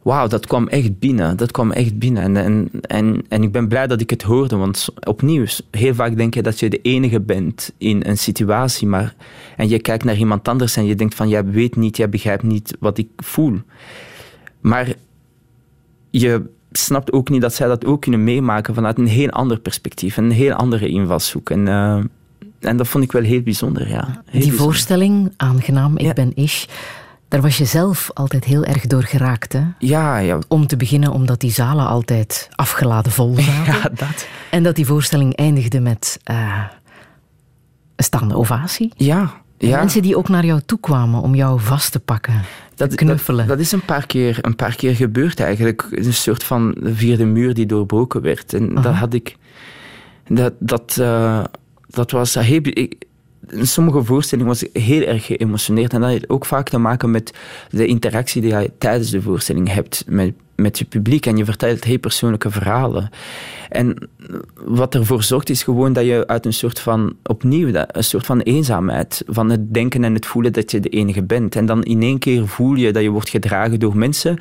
wauw, dat kwam echt binnen. Dat kwam echt binnen. En, en, en, en ik ben blij dat ik het hoorde, want opnieuw, heel vaak denk je dat je de enige bent in een situatie, maar, en je kijkt naar iemand anders en je denkt van, jij weet niet, jij begrijpt niet wat ik voel. Maar je snapt ook niet dat zij dat ook kunnen meemaken vanuit een heel ander perspectief, een heel andere invalshoek. En, eh, en dat vond ik wel heel bijzonder, ja. Heel Die bijzonder. voorstelling, aangenaam, ik Ja. ben Ish, daar was je zelf altijd heel erg door geraakt. Hè? Ja, ja. Om te beginnen omdat die zalen altijd afgeladen vol zaten. Ja, dat. En dat die voorstelling eindigde met eh, een staande ovatie. Ja, ja. Mensen die ook naar jou toe kwamen om jou vast te pakken, te knuffelen. Dat, dat is een paar, keer, een paar keer gebeurd eigenlijk. Een soort van vierde muur die doorbroken werd. En dat had ik... Dat, dat, eh, dat was heel... Ik, in sommige voorstellingen was ik heel erg geëmotioneerd. En dat heeft ook vaak te maken met de interactie die je tijdens de voorstelling hebt met, met je publiek. En je vertelt heel persoonlijke verhalen. En wat ervoor zorgt is gewoon dat je uit een soort van, opnieuw, een soort van eenzaamheid, van het denken en het voelen dat je de enige bent. En dan in één keer voel je dat je wordt gedragen door mensen.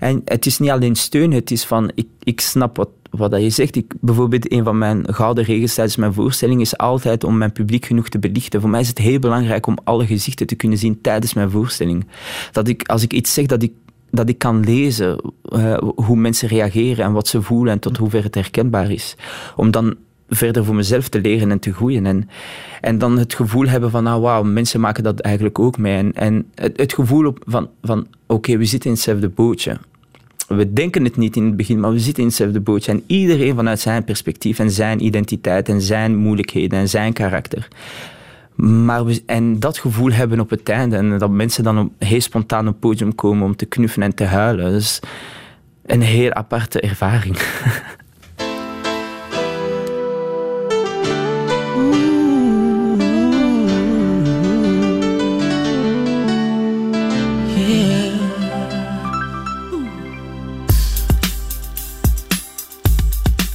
En het is niet alleen steun, het is van, ik, ik snap wat, wat dat je zegt. Ik, bijvoorbeeld een van mijn gouden regels tijdens mijn voorstelling is altijd om mijn publiek genoeg te belichten. Voor mij is het heel belangrijk om alle gezichten te kunnen zien tijdens mijn voorstelling. Dat ik, als ik iets zeg, dat ik dat ik kan lezen eh, hoe mensen reageren en wat ze voelen en tot hoever het herkenbaar is. Om dan verder voor mezelf te leren en te groeien. En, en dan het gevoel hebben van, nou wauw, mensen maken dat eigenlijk ook mee. En, en het, het gevoel op, van, van oké, we zitten in hetzelfde bootje. We denken het niet in het begin, maar we zitten in hetzelfde bootje. En iedereen vanuit zijn perspectief en zijn identiteit en zijn moeilijkheden en zijn karakter. Maar we, en dat gevoel hebben op het einde. En dat mensen dan op, heel spontaan op het podium komen om te knuffelen en te huilen. Dat is een heel aparte ervaring.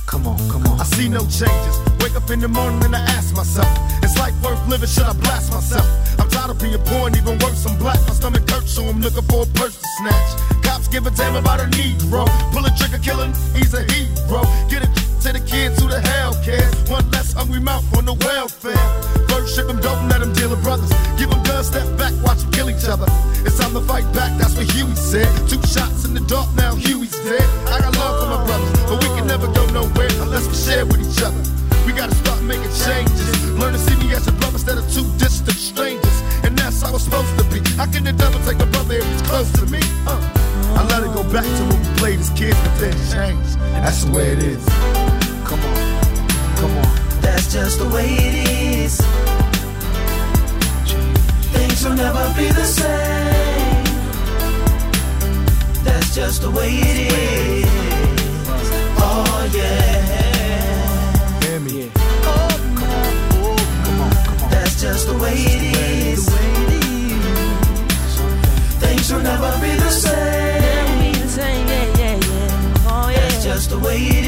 Come on, come on. I see no changes. Wake up in the morning and I ask myself, life worth living? Should I blast myself? I'm tired of being poor and even worse, I'm black. My stomach hurts, so I'm looking for a purse to snatch. Cops give a damn about a Negro. Pull a trigger, killing, he's a hero. Get it to the kids who the hell cares. One less hungry mouth on the welfare. First ship them, don't let them deal with brothers. Give them guns, step back, watch them kill each other. It's time to fight back, that's what Huey said. Two shots in the dark, now Huey's dead. I got love for my brothers, but we can never go nowhere unless we share with each other. We gotta start making changes. Learn to see me as a brother instead of two distant strangers. And that's how it's supposed to be. How can the devil take a brother if he's close to me? Uh. I let it go back to when we played as kids, but then changed. That's the way it is. Come on, come on. That's just the way it is. Things will never be the same. That's just the way it is. Oh yeah. Hear me? That's just the way it is. Things will never be the same. The way it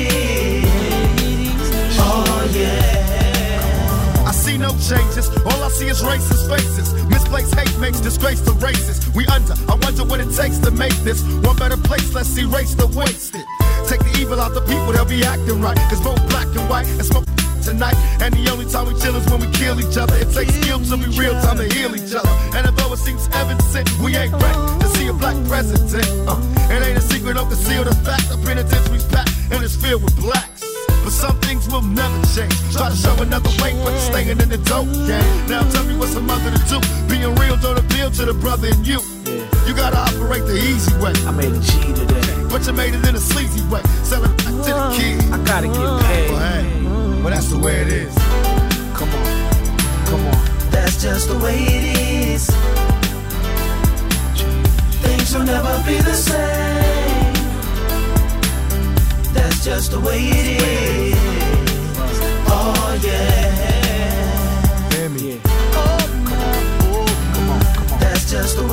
is. Oh yeah. I see no changes. All I see is racist faces. Misplaced hate makes disgrace to races. We under. I wonder what it takes to make this one better place. Let's erase the wasted. Take the evil out the people, they'll be acting right. It's both black and white tonight. And the only time we chill is when we kill each other. It takes skill to be real time to heal each other. And although it seems evident, we ain't ready to see a black president. Uh, it ain't a secret, don't conceal the fact. The penitentiary's packed and it's filled with blacks. But some things will never change. Try to show another way, but you're staying in the dope game. Now tell me what's a mother to do. Being real don't appeal to the brother in you. You gotta operate the easy way. I made a G today. But you made it in a sleazy way. Sell it back to the kid. I gotta get Well, paid. hey, well, that's the way it is. Come on, come on. That's just the way it is. Things will never be the same. That's just the way it is. Oh yeah.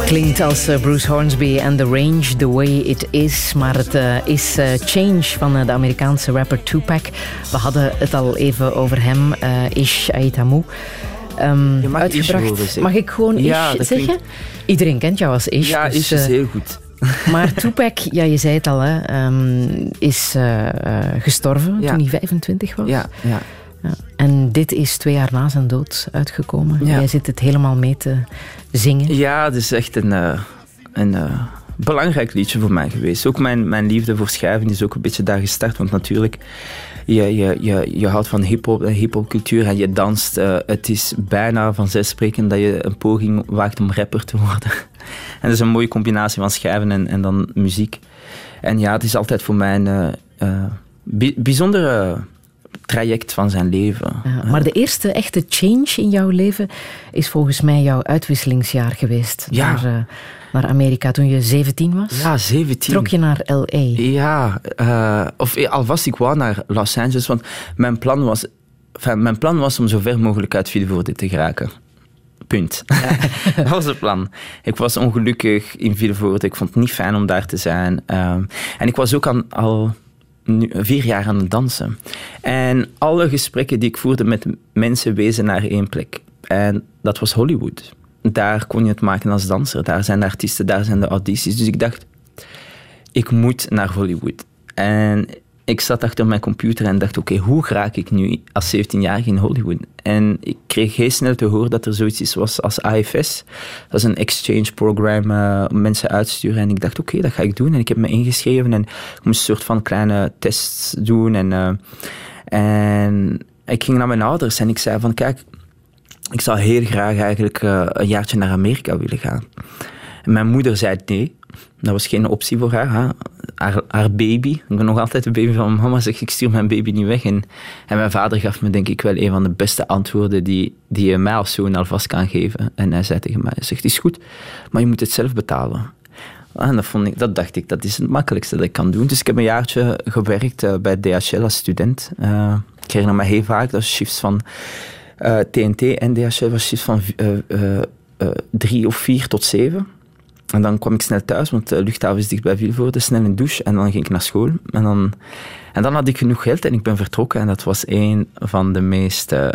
Klinkt als eh, Bruce Hornsby en The Range, The Way It Is. Maar het eh, is eh, Change van de Amerikaanse rapper Tupac. We hadden het al even over hem, Ish Aitamu. Ehm, Je mag Ish uitgebracht. mag ik gewoon Ja, Ish zeggen? klinkt- Iedereen kent jou als Ish. Ja, dus, is dus eh, heel goed. Maar Tupac, ja, je zei het al, hè, ehm, is gestorven Ja. toen hij 25 was. Ja, ja. Ja. En dit is twee jaar na zijn dood uitgekomen. Ja. Jij zit het helemaal mee te zingen. Ja, het is echt een, eh, een eh, belangrijk liedje voor mij geweest. Ook mijn, mijn liefde voor schrijven is ook een beetje daar gestart. Want natuurlijk, je, je, je, je houdt van hip-hop en hip-hopcultuur en je danst. eh, het is bijna vanzelfsprekend dat je een poging waagt om rapper te worden. En dat is een mooie combinatie van schrijven en, en dan muziek. En ja, het is altijd voor mij een bi- bijzondere traject van zijn leven. Ja, maar de eerste echte change in jouw leven is volgens mij jouw uitwisselingsjaar geweest. Ja. Naar, eh, naar Amerika toen je 17 was. Ja, 17. Trok je naar L.A. Ja, eh, of eh, alvast ik wou naar Los Angeles, want mijn plan was, enfin, mijn plan was om zo ver mogelijk uit Vilvoorde te geraken. Punt. dat was het plan. Ik was ongelukkig in Vilvoorde, ik vond het niet fijn om daar te zijn. ehm, en ik was ook aan, al vier jaar aan het dansen. En alle gesprekken die ik voerde met mensen wezen naar één plek. En dat was Hollywood. Daar kon je het maken als danser. Daar zijn de artiesten, daar zijn de audities. Dus ik dacht, ik moet naar Hollywood. En ik zat achter mijn computer en dacht, oké, hoe raak ik nu als 17-jarige in Hollywood? En ik kreeg heel snel te horen dat er zoiets is was als AFS. Dat is een exchange program, eh, om mensen uitsturen. En ik dacht, oké, dat ga ik doen. En ik heb me ingeschreven en ik moest een soort van kleine tests doen. En, eh, en ik ging naar mijn ouders en ik zei van, kijk, ik zou heel graag eigenlijk eh, een jaartje naar Amerika willen gaan. En mijn moeder zei nee. Dat was geen optie voor haar. Hè. Haar, baby. Ik ben nog altijd een baby van mijn mama. Zegt, ik stuur mijn baby niet weg. En, mijn vader gaf me denk ik wel een van de beste antwoorden die, die je mij als zoon alvast kan geven. En hij zei tegen mij, hij zegt, is goed, maar je moet het zelf betalen. En dat, vond ik, dat dacht ik, dat is het makkelijkste dat ik kan doen. Dus ik heb een jaartje gewerkt eh, bij DHL als student. Eh, ik herinner me heel vaak, dat shifts van eh, TNT en DHL was shifts van eh, eh, eh, drie of vier tot zeven. En dan kwam ik snel thuis, want de luchthaven is dicht bij Vilvoorde, snel een douche en dan ging ik naar school. En dan, en dan had ik genoeg geld en ik ben vertrokken en dat was een van de meest eh,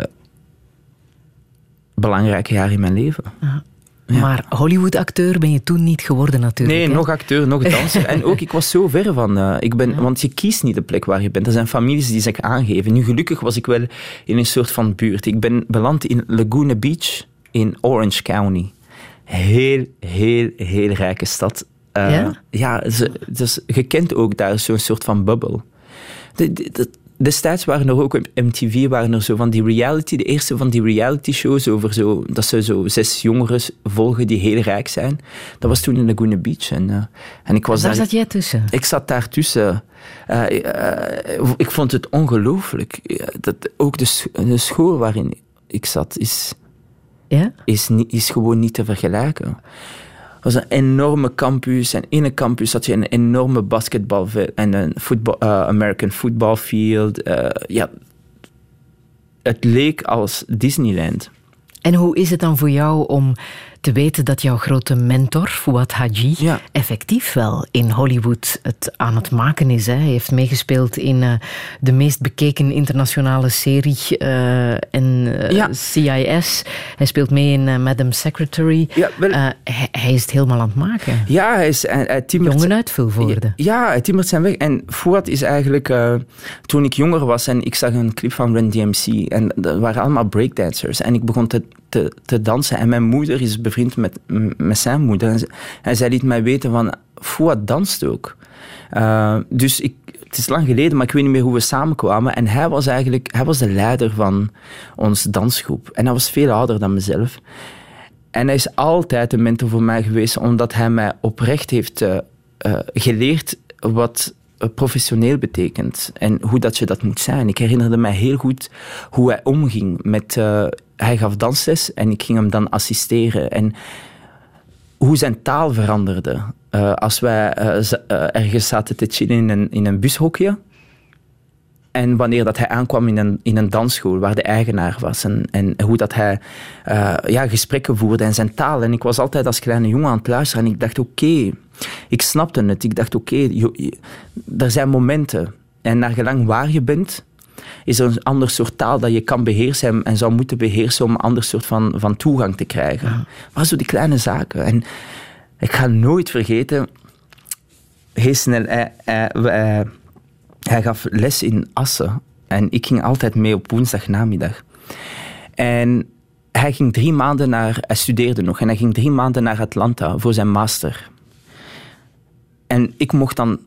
belangrijke jaren in mijn leven. Maar Hollywood-acteur ben je toen niet geworden natuurlijk. Nee, hè? nog acteur, nog danser. en ook, ik was zo ver van... eh, ik ben, Want je kiest niet de plek waar je bent. Er zijn families die zich aangeven. Nu, gelukkig was ik wel in een soort van buurt. Ik ben beland in Laguna Beach in Orange County. Heel, heel, heel rijke stad. Eh, Ja? Ja, ze, dus je kent ook daar zo'n soort van bubbel. De, de- de- destijds waren er ook op MTV waren er zo van die reality, de eerste van die reality shows over zo, dat ze zo zes jongeren volgen die heel rijk zijn. Dat was toen in Laguna Beach. En, eh, en ik was Daar daar, zat jij tussen. ik zat daartussen. Eh, eh, ik vond het ongelooflijk. Dat, ook de, de school waarin ik zat is, Ja? is, niet, is gewoon niet te vergelijken. Het was een enorme campus. En in een campus had je een enorme basketbalveld en een voetbal, eh, American football field. Eh, ja, het leek als Disneyland. En hoe is het dan voor jou om te weten dat jouw grote mentor, Fouad Haji, Ja. effectief wel in Hollywood het aan het maken is? Hè? Hij heeft meegespeeld in eh, de meest bekeken internationale serie eh, en eh, Ja. CIS. Hij speelt mee in Madam Secretary. Ja, wel- hij, hij is het helemaal aan het maken. Ja, hij, is, hij, timmert- Jongen uitvulwoorden. Ja, hij timmert zijn weg. En Fouad is eigenlijk... toen ik jonger was en ik zag een clip van Run DMC en dat waren allemaal breakdancers. En ik begon te, te, te dansen en mijn moeder is bevriend met, met zijn moeder. En, zij liet mij weten van, Fouad danst ook. Eh, dus ik, het is lang geleden, maar ik weet niet meer hoe we samenkwamen. En hij was eigenlijk hij was de leider van onze dansgroep. En hij was veel ouder dan mezelf. En hij is altijd een mentor voor mij geweest, omdat hij mij oprecht heeft eh, eh, geleerd wat professioneel betekent en hoe dat je dat moet zijn. Ik herinnerde mij heel goed hoe hij omging met... hij gaf dansles en ik ging hem dan assisteren. En hoe zijn taal veranderde. Eh, als wij eh, eh, ergens zaten te chillen in een, bushokje, en wanneer dat hij aankwam in een, in een dansschool waar de eigenaar was. En, hoe dat hij ja, gesprekken voerde en zijn taal. En ik was altijd als kleine jongen aan het luisteren en ik dacht, oké, ik snapte het. Ik dacht, oké, er zijn momenten. En naar gelang waar je bent, is er een ander soort taal dat je kan beheersen en, zou moeten beheersen om een ander soort van, van toegang te krijgen. Maar zo die kleine zaken. En ik ga nooit vergeten, heel snel, hij, hij, hij- hij gaf les in Assen. En ik ging altijd mee op woensdagnamiddag. En hij ging drie maanden naar... Hij studeerde nog. En hij ging drie maanden naar Atlanta voor zijn master. En ik mocht dan.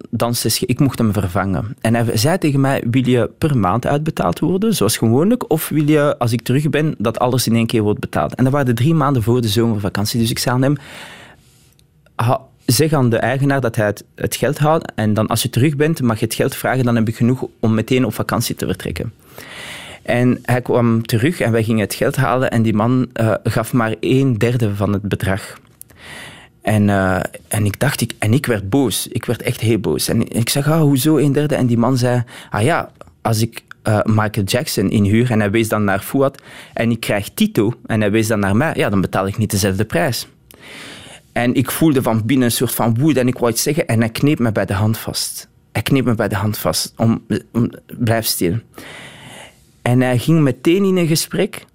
Ik mocht hem vervangen. En hij zei tegen mij, wil je per maand uitbetaald worden, zoals gewoonlijk? Of wil je, als ik terug ben, dat alles in één keer wordt betaald? En dat waren de drie maanden voor de zomervakantie. Dus ik zei aan hem, zeg aan de eigenaar dat hij het, het geld houdt. En dan als je terug bent, mag je het geld vragen. Dan heb ik genoeg om meteen op vakantie te vertrekken. En hij kwam terug en wij gingen het geld halen. En die man eh, gaf maar een derde van het bedrag. En, eh, en ik dacht, ik, en ik werd boos. Ik werd echt heel boos. En ik zeg, ah, hoezo een derde? En die man zei, ah ja, als ik eh, Michael Jackson inhuur en hij wees dan naar Fuad en ik krijg Tito en hij wees dan naar mij, ja, dan betaal ik niet dezelfde prijs. En ik voelde van binnen een soort van woede en ik wou iets zeggen en hij kneep me bij de hand vast. Hij kneep me bij de hand vast om, om blijf stil. En hij ging meteen in een gesprek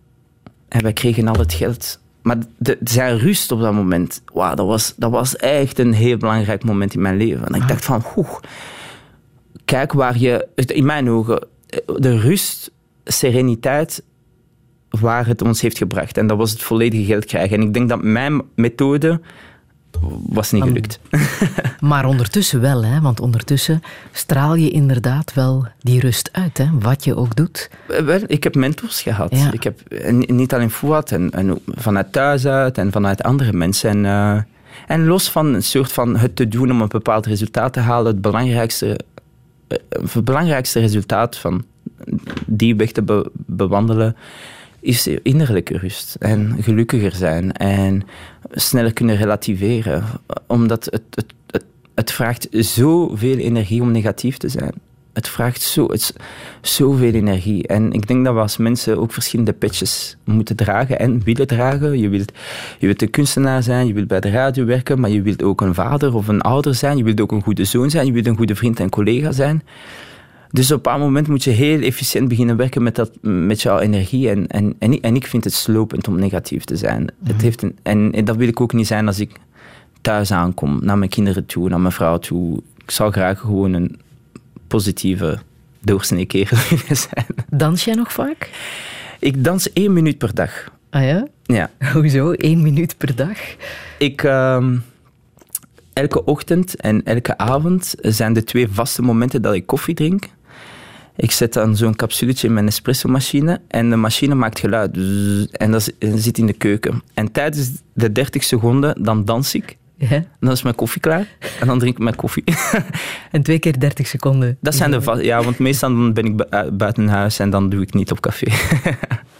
en wij kregen al het geld. Maar de, zijn rust op dat moment, wauw, dat, was, dat was echt een heel belangrijk moment in mijn leven. En ik dacht van, oeh, kijk waar je, in mijn ogen, de rust, sereniteit, waar het ons heeft gebracht. En dat was het volledige geld krijgen. En ik denk dat mijn methode was niet gelukt. Maar ondertussen wel, hè? want ondertussen straal je inderdaad wel die rust uit, hè? wat je ook doet. Wel, ik heb mentors gehad. Ja. Ik heb, en niet alleen Fouad, en, en vanuit thuis uit en vanuit andere mensen. En, eh, en los van een soort van het te doen om een bepaald resultaat te halen, het belangrijkste, eh, het belangrijkste resultaat van die weg te be- bewandelen, is innerlijke rust en gelukkiger zijn en sneller kunnen relativeren. Omdat het, het, het, het vraagt zoveel energie om negatief te zijn. Het vraagt zo, het, zoveel energie. En ik denk dat we als mensen ook verschillende petjes moeten dragen en willen dragen. Je wilt, je wilt een kunstenaar zijn, je wilt bij de radio werken, maar je wilt ook een vader of een ouder zijn. Je wilt ook een goede zoon zijn, je wilt een goede vriend en collega zijn. Dus op een bepaald moment moet je heel efficiënt beginnen werken met, dat, met jouw energie. En, en, en, ik, en ik vind het slopend om negatief te zijn. Het heeft een, en, en dat wil ik ook niet zijn als ik thuis aankom, naar mijn kinderen toe, naar mijn vrouw toe. Ik zou graag gewoon een positieve doorsnee kerel willen zijn. Dans jij nog vaak? Ik dans één minuut per dag. Ah ja? Ja. Hoezo? Eén minuut per dag? Ik, ehm, elke ochtend en elke avond zijn de twee vaste momenten dat ik koffie drink. Ik zet dan zo'n capsuletje in mijn espresso-machine en de machine maakt geluid. En dat zit in de keuken. En tijdens de 30 seconden dan dans ik. Ja. Dan is mijn koffie klaar en dan drink ik mijn koffie. En twee keer 30 seconden. Dat zijn de ja, want meestal ben ik eh, buiten huis en dan doe ik niet op café.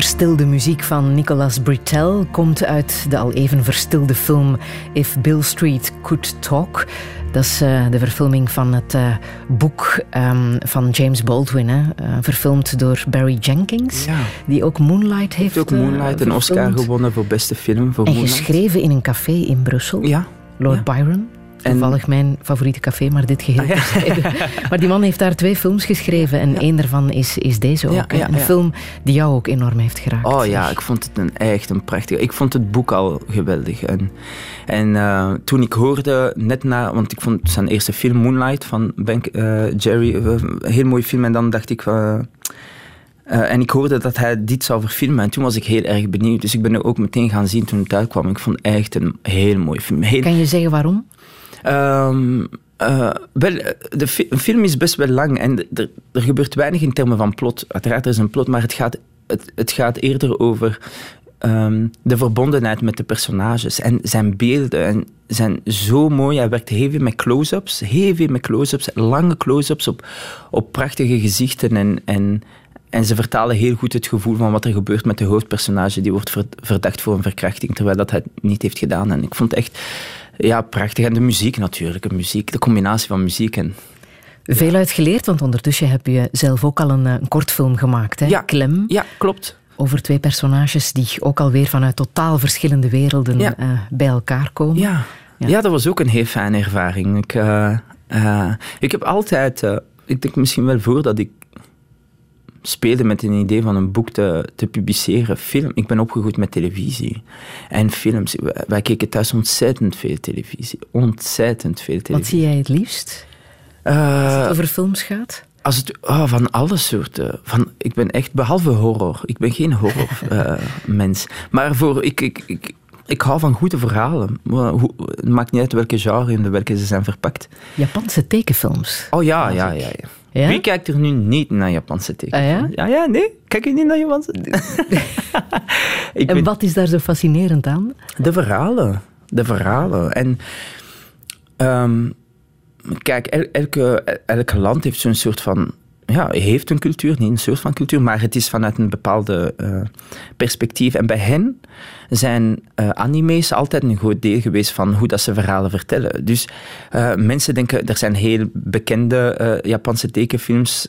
verstilde muziek van Nicolas Britell komt uit de al even verstilde film If Bill Street Could Talk. Dat is eh, de verfilming van het eh, boek ehm, van James Baldwin, hè, eh, verfilmd door Barry Jenkins, Ja. die ook Moonlight heeft heeft ook Moonlight een Oscar gewonnen voor beste film. Voor En Moonlight. geschreven in een café in Brussel. Ja. Lord Ja. Byron. Toevallig mijn favoriete café, maar dit geheel Ah, ja. Maar die man heeft daar twee films geschreven en één daarvan is, is deze ook. Een film die jou ook enorm heeft geraakt. Oh ja, zeg. ik vond het een, echt een prachtig. Ik vond het boek al geweldig. En, en eh, toen ik hoorde, net na, want ik vond zijn eerste film Moonlight van Bank, eh, Jerry, eh, een heel mooie film. En dan dacht ik. eh, eh, en ik hoorde dat hij dit zou verfilmen. En toen was ik heel erg benieuwd. Dus ik ben er ook meteen gaan zien toen het uitkwam. Ik vond het echt een heel mooie film. Heel, Kan je zeggen waarom? Eh, wel, eh, de film is best wel lang en er, gebeurt weinig in termen van plot. Uiteraard, er is een plot, maar het gaat, het, het gaat eerder over ehm, de verbondenheid met de personages. En zijn beelden en zijn zo mooi. Hij werkt heel veel met close-ups, heel veel met close-ups, lange close-ups op, op prachtige gezichten. En, en, en ze vertalen heel goed het gevoel van wat er gebeurt met de hoofdpersonage. Die wordt ver- verdacht voor een verkrachting, terwijl dat hij het niet heeft gedaan. En ik vond echt ja, prachtig. En de muziek natuurlijk. De, muziek, de combinatie van muziek en... Veel uitgeleerd, want ondertussen heb je zelf ook al een, eh, een kortfilm gemaakt. Hè? Ja. Klem. Ja, klopt. Over twee personages die ook alweer vanuit totaal verschillende werelden Ja. eh, bij elkaar komen. Ja. Ja. Ja. dat was ook een heel fijne ervaring. Ik, eh, eh, ik heb altijd... eh, ik denk misschien wel voordat ik speelde met een idee van een boek te, te publiceren. Film. Ik ben opgegroeid met televisie en films. Wij, keken thuis ontzettend veel televisie. Ontzettend veel Wat televisie. zie jij het liefst? Eh, Als het over films gaat? Als het, oh, van alle soorten. Van, ik ben echt, behalve horror. Ik ben geen horrormens. mens. maar voor, ik, ik, ik, Ik hou van goede verhalen. Het maakt niet uit welke genre in welke ze zijn verpakt. Japanse tekenfilms. Oh ja, ja, ja. ja. Ja? Wie kijkt er nu niet naar Japanse tekens? Ah, ja? ja? Ja, nee. Kijk je niet naar Japanse En wat is daar zo fascinerend aan? De verhalen. De verhalen. En ehm, kijk, el- elke, elke land heeft zo'n soort van. Ja, heeft een cultuur, niet een soort van cultuur, maar het is vanuit een bepaalde eh, perspectief. En bij hen zijn eh, anime's altijd een groot deel geweest van hoe dat ze verhalen vertellen. Dus eh, mensen denken, er zijn heel bekende Japanse tekenfilms,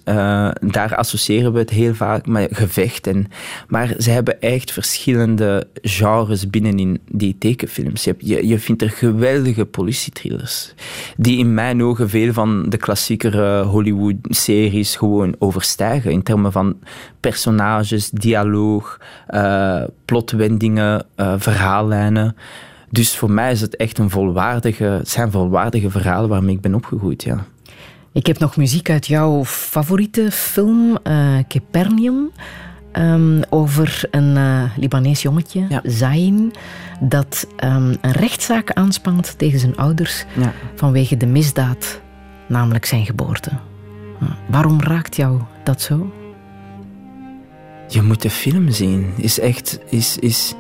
daar associëren we het heel vaak met gevecht. En, maar ze hebben echt verschillende genres binnenin die tekenfilms. Je, je, je vindt er geweldige politietrillers, die in mijn ogen veel van de klassiekere Hollywood-series gewoon overstijgen in termen van personages, dialoog, eh, plotwendingen, eh, verhaallijnen. Dus voor mij is het echt een volwaardige, zijn volwaardige verhalen waarmee ik ben opgegroeid, ja. Ik heb nog muziek uit jouw favoriete film, ehm, over een eh, Libanees jongetje, Ja. Zain, dat ehm, een rechtszaak aanspant tegen zijn ouders ja. vanwege de misdaad, namelijk zijn geboorte. Waarom raakt jou dat zo? Je moet de film zien. Is echt, is, is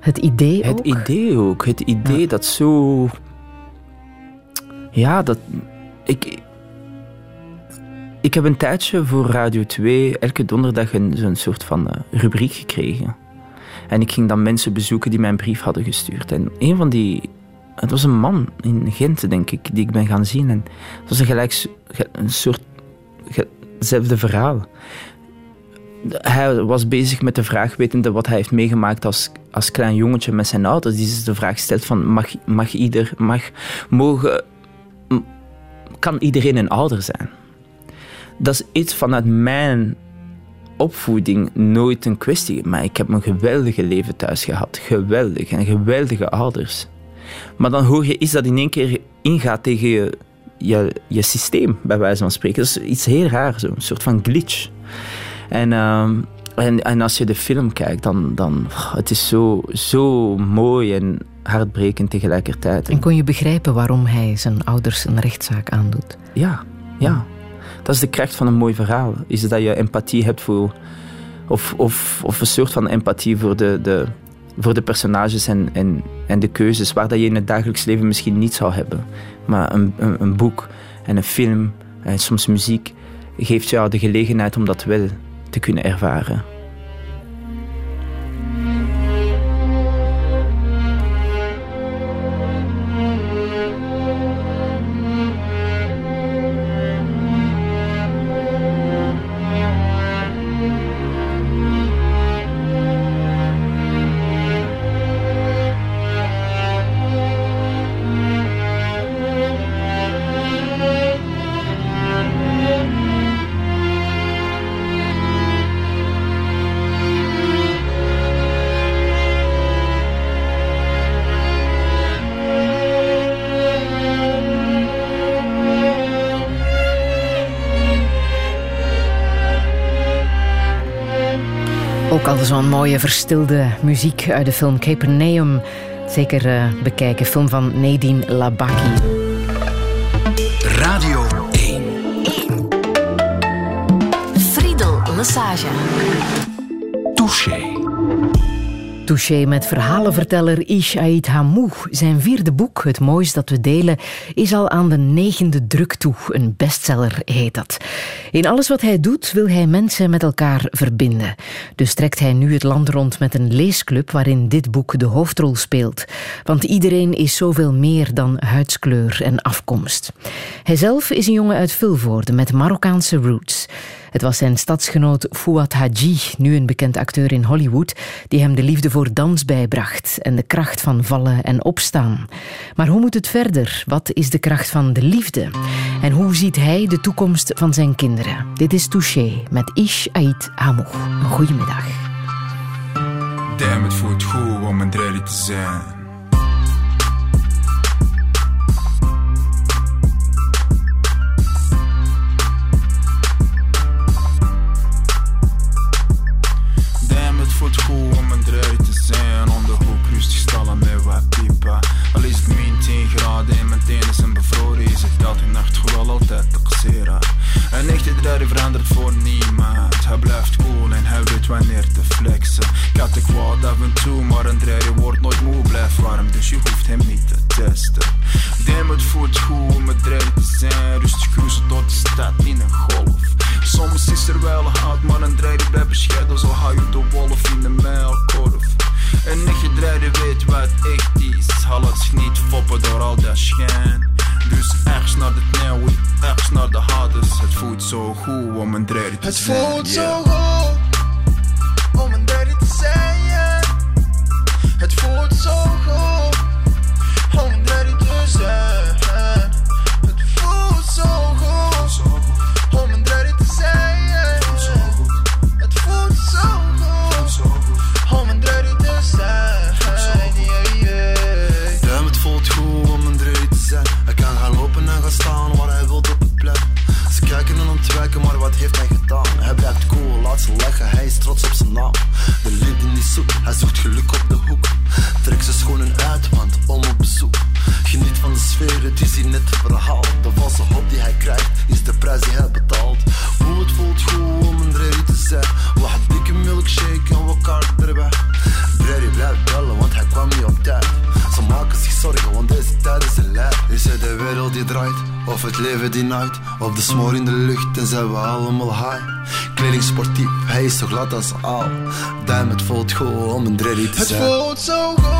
Het idee het ook? idee ook. Het idee dat zo... Ja, dat... Ik... Ik heb een tijdje voor Radio 2 elke donderdag een, zo'n soort van eh, rubriek gekregen. En ik ging dan mensen bezoeken die mij een brief hadden gestuurd. En een van die... Het was een man in Gent, denk ik, die ik ben gaan zien. En het was een, gelijk, een soort... hetzelfde verhaal. Hij was bezig met de vraag, wetende wat hij heeft meegemaakt als, als klein jongetje met zijn ouders. Die zich de vraag stelt van, mag, mag ieder... Mag, mogen, kan iedereen een ouder zijn? Dat is iets vanuit mijn opvoeding nooit een kwestie. Maar ik heb een geweldige leven thuis gehad. Geweldig. En geweldige ouders. Maar dan hoor je iets dat in één keer ingaat tegen je, je, je systeem, bij wijze van spreken. Dat is iets heel raar, zo. een soort van glitch. En, ehm, en, en als je de film kijkt, dan, dan het is zo, zo mooi en hartbrekend tegelijkertijd. En kon je begrijpen waarom hij zijn ouders een rechtszaak aandoet? Ja, ja. Dat is de kracht van een mooi verhaal. Is dat je empathie hebt voor... Of, of, of een soort van empathie voor de, de, voor de personages en, en, en de keuzes waar dat je in het dagelijks leven misschien niet zou hebben. Maar een, een, een boek en een film en soms muziek geeft jou de gelegenheid om dat wel te kunnen ervaren. Ook al zo'n mooie verstilde muziek uit de film Capernaum. Zeker eh, bekijken. Film van Nadine Labaki. Radio 1. Friedel Lassage. Touché. Met verhalenverteller Ish Ait Hamou. Zijn vierde boek, Het Moois dat we delen, is al aan de negende druk toe. Een bestseller heet dat. In alles wat hij doet wil hij mensen met elkaar verbinden. Dus trekt hij nu het land rond met een leesclub waarin dit boek de hoofdrol speelt. Want iedereen is zoveel meer dan huidskleur en afkomst. Hijzelf is een jongen uit Vilvoorde met Marokkaanse roots. Het was zijn stadsgenoot Fouad Haji, nu een bekend acteur in Hollywood, die hem de liefde voor dans bijbracht en de kracht van vallen en opstaan. Maar hoe moet het verder? Wat is de kracht van de liefde? En hoe ziet hij de toekomst van zijn kinderen? Dit is Touché met Ish Ait Hamou. Een goedemiddag. Damn, het voelt goed om een om te. Om de hoek rustig stallen met wat piepen. Al is het min 10 graden en mijn tenen zijn bevroren, is het dat in nacht gewoon altijd te kasseren. Een echte draai verandert voor niemand. Hij blijft cool en hij weet wanneer te flexen. Ik had de kwaad af en toe, maar een draaier wordt nooit moe, Blijf warm, dus je hoeft hem niet te testen. Demo het voelt goed om een te zijn. Rustig cruisen door de stad in een golf. Soms is er wel een haat, maar een drijder blijft bescheiden. Zo haal je de wolf in de melkkorf. Een nichtje drijder weet wat echt is. Haal het niet foppen door al dat schijn. Dus ergens naar de nieuwe, ergens naar de harders. Het voelt zo goed om een drijder te het zijn. Het voelt zo goed om een drijder te zijn. Het voelt zo goed. Zo glad als aal. Duim, het voelt goed om een dreddy te Het zijn. voelt zo goed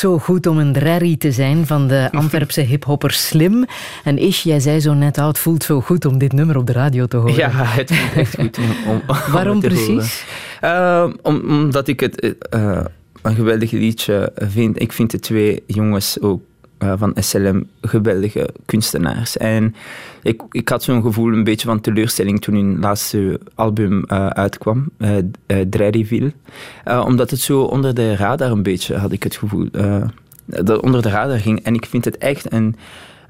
zo goed om een drarry te zijn van de Antwerpse hiphopper Slim. En Ish, jij zei zo net, oh, het voelt zo goed om dit nummer op de radio te horen. Ja, het voelt echt goed om, om, om Waarom precies? om, omdat ik het eh, een geweldig liedje vind. Ik vind de twee jongens ook eh, van SLM geweldige kunstenaars. En ik, ik had zo'n gevoel een beetje van teleurstelling toen hun laatste album eh, uitkwam, uh. Uh, omdat het zo onder de radar een beetje, had ik het gevoel, dat onder de radar ging. En ik vind het echt een...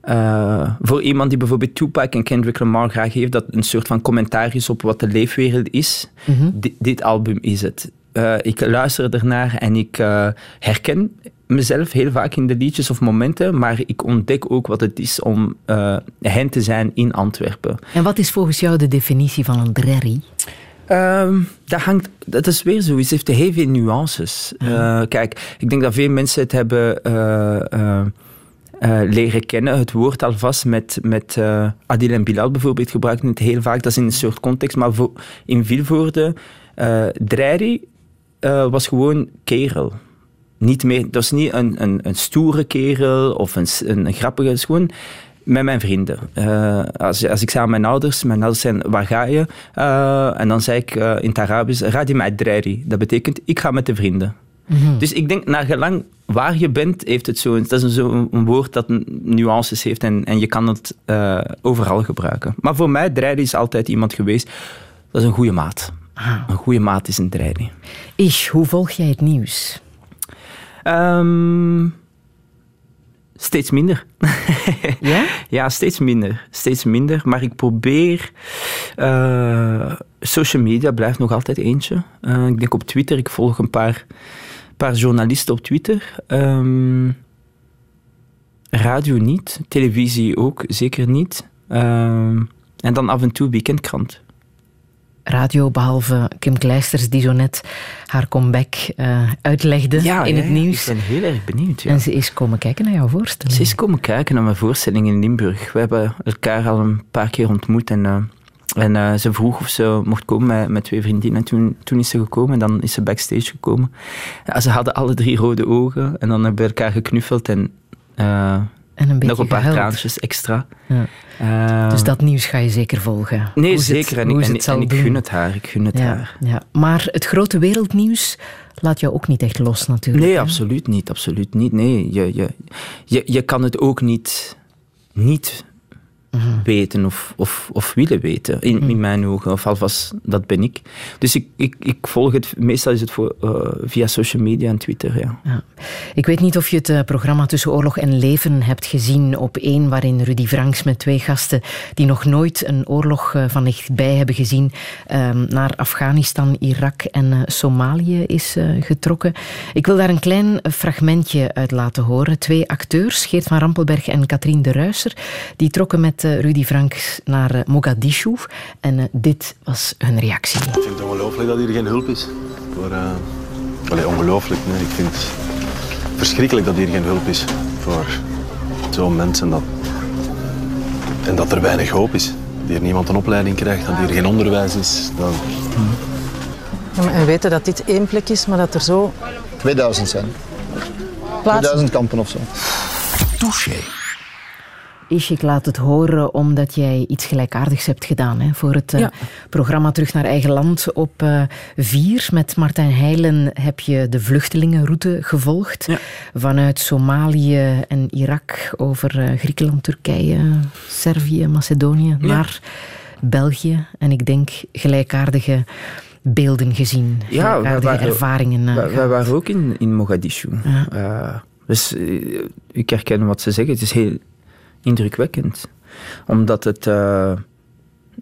Uh, voor iemand die bijvoorbeeld Tupac en Kendrick Lamar graag heeft, dat een soort van commentaar is op wat de leefwereld is. Di- dit album is het. Uh, ik luister ernaar en ik uh, herken mezelf heel vaak in de liedjes of momenten, maar ik ontdek ook wat het is om uh, hen te zijn in Antwerpen. En wat is volgens jou de definitie van een drerry? Um, dat, hangt, dat is weer zo. Het heeft heel veel nuances. Mm. kijk, ik denk dat veel mensen het hebben uh, leren kennen. Het woord alvast met, met Adil en Bilal bijvoorbeeld gebruiken het heel vaak. Dat is in een soort context. Maar voor, in Vilvoorde, uh, Dreiri was gewoon kerel. Niet meer, dat was niet een, een, een stoere kerel of een, een, een grappige. Het is gewoon met mijn vrienden. Uh, als, als ik zei aan mijn ouders, mijn ouders zijn, waar ga je? Uh, en dan zei ik uh, in het Arabisch, radi met Dreiri. Dat betekent, ik ga met de vrienden. Mm-hmm. Dus ik denk, naar gelang waar je bent, heeft het zo. Dat is zo een woord dat nuances heeft en, en je kan het overal gebruiken. Maar voor mij, Dreiri is altijd iemand geweest. Dat is een goede maat. Een goede maat is een Dreiri. Ish, hoe volg jij het nieuws? Um, steeds minder. ja? Ja, steeds minder. Steeds minder. Maar ik probeer. Uh, social media blijft nog altijd eentje. Uh, ik denk op Twitter. Ik volg een paar paar journalisten op Twitter. Um, radio niet, televisie ook zeker niet. Um, en dan af en toe weekendkrant. Radio, behalve Kim Kleisters, die zo net haar comeback uh, uitlegde ja, in ja, het nieuws. Ik ben heel erg benieuwd. Ja. En ze is komen kijken naar jouw voorstelling. Ze is komen kijken naar mijn voorstelling in Limburg. We hebben elkaar al een paar keer ontmoet en... Uh, en uh, ze vroeg of ze mocht komen met, met twee vriendinnen. En toen, toen is ze gekomen en dan is ze backstage gekomen. Ja, ze hadden alle drie rode ogen en dan hebben we elkaar geknuffeld en, en een nog een paar gehuild. traantjes extra. Ja. Uh, dus dat nieuws ga je zeker volgen? Nee, hoe zeker. Het, en hoe en, het zal en ik gun het haar. Ik gun het ja, haar. Ja. Maar het grote wereldnieuws laat jou ook niet echt los natuurlijk. Nee, hè? absoluut niet. Absoluut niet. Nee, je, je, je, je kan het ook niet, niet weten of, of, of willen weten, in, in mijn ogen. Of alvast, dat ben ik. Dus ik, ik, ik volg het, meestal is het voor, eh, via social media en Twitter, ja. Ja. Ik weet niet of je het eh, programma Tussen Oorlog en Leven hebt gezien op één, waarin Rudy Franks met twee gasten die nog nooit een oorlog eh, van dichtbij hebben gezien, ehm, naar Afghanistan, Irak en Somalië is getrokken. Ik wil daar een klein fragmentje uit laten horen. Twee acteurs, Geert van Rampelberg en Katrien de Ruiser, die trokken met eh, Rudy Franks naar eh, Mogadishu. En eh, dit was hun reactie. Ik vind het ongelooflijk dat hier geen hulp is. Voor, eh allee, ongelooflijk, nee. Ik vind het verschrikkelijk dat hier geen hulp is voor zo'n mensen. Dat... En dat er weinig hoop is. Dat hier niemand een opleiding krijgt, dat hier geen onderwijs is. Dat... Ja, en weten dat dit één plek is, maar dat er zo 2000 zijn. plaatsen... 2000 kampen of zo. Touché. Ish, ik laat het horen omdat jij iets gelijkaardigs hebt gedaan. Hè, voor het eh, programma Terug naar Eigen Land op eh 4. Met Martijn Heijlen heb je de vluchtelingenroute gevolgd. Ja. Vanuit Somalië en Irak over eh, Griekenland, Turkije, Servië, Macedonië naar België. En ik denk gelijkaardige beelden gezien. Ja, waren- ervaringen. Wij, waren ook in, in Mogadishu. Dus ik herken wat ze zeggen. Het is heel indrukwekkend. Omdat het... eh,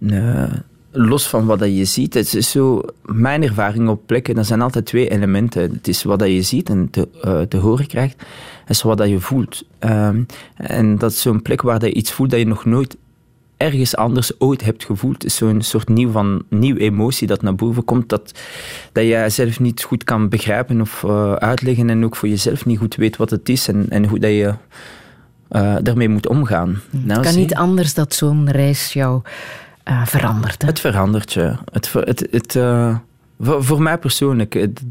eh, los van wat dat je ziet, het is zo... Mijn ervaring op plekken, dat zijn altijd twee elementen. Het is wat dat je ziet en te, eh, te horen krijgt. En is wat dat je voelt. Ehm, en dat is zo'n plek waar je iets voelt dat je nog nooit ergens anders ooit hebt gevoeld. Is zo'n soort nieuw, van, nieuw emotie dat naar boven komt, dat, dat jij zelf niet goed kan begrijpen of uitleggen en ook voor jezelf niet goed weet wat het is en, en hoe dat je eh, daarmee moet omgaan. Nou, Het kan niet anders dat zo'n reis jou eh, verandert. Hè? Het verandert je. Het, het, het, eh, voor, voor mij persoonlijk, het-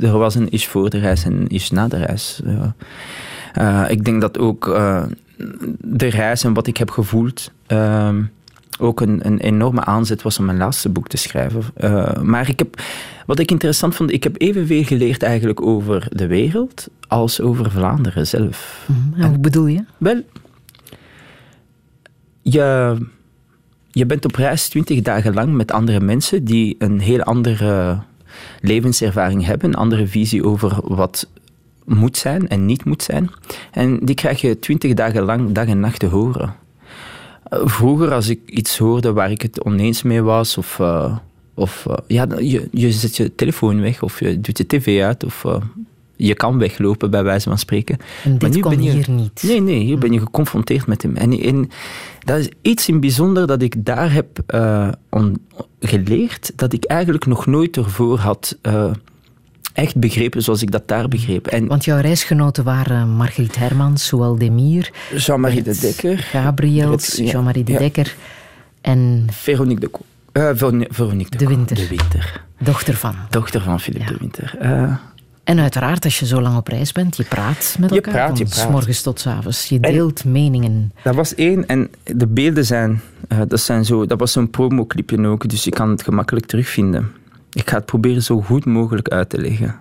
er was een is voor de reis en een is na de reis. Ja. Ik denk dat ook de reis en wat ik heb gevoeld ehm, ook een, een enorme aanzet was om mijn laatste boek te schrijven. Eh, maar ik heb, wat ik interessant vond, ik heb evenveel geleerd eigenlijk over de wereld als over Vlaanderen zelf. Mhm. En hoe bedoel je? Wel, je, je bent op reis twintig dagen lang met andere mensen die een heel andere levenservaring hebben, een andere visie over wat moet zijn en niet moet zijn. En die krijg je twintig dagen lang dag en nacht te horen. Vroeger, als ik iets hoorde waar ik het oneens mee was, of, eh, of eh, ja, je, je zet je telefoon weg, of je doet je tv uit, of eh, je kan weglopen, bij wijze van spreken. En dit Maar nu kon ben je- hier niet. Nee, nee, hier ben je geconfronteerd met hem. En, en dat is iets in bijzonder dat ik daar heb on- geleerd, dat ik eigenlijk nog nooit ervoor had echt begrepen zoals ik dat daar begreep. En Want jouw reisgenoten waren Margriet Hermans, Soual Demir, Jean-Marie de Dekker, Gabriels, ja, Jean-Marie de. Dekker en Veronique de, eh, Veron- Veronique de, Winter. de Winter, dochter van. dochter van Philippe de Winter. Eh, En uiteraard, als je zo lang op reis bent, je praat met Je elkaar. praat, je van praat. s morgens tot s avonds. Je En- deelt meningen. Dat was één. En de beelden zijn... eh, dat, zijn zo, dat was zo'n promoclipje ook, dus je kan het gemakkelijk terugvinden. Ik ga het proberen zo goed mogelijk uit te leggen.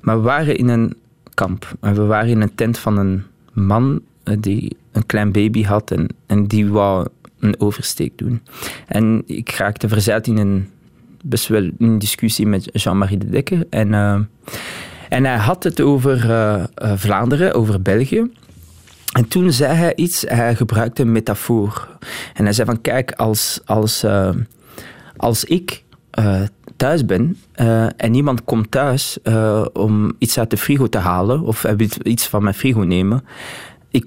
Maar we waren in een kamp. En we waren in een tent van een man eh, die een klein baby had en, en die wou een oversteek doen. En ik raakte verzeild in een best wel een discussie met Jean-Marie de Dekker. En, eh, en hij had het over eh, Vlaanderen, over België. En toen zei hij iets, hij gebruikte een metafoor. En hij zei van, kijk, als, als, als ik eh, thuis ben eh, en iemand komt thuis eh, om iets uit de frigo te halen, of iets van mijn frigo nemen, ik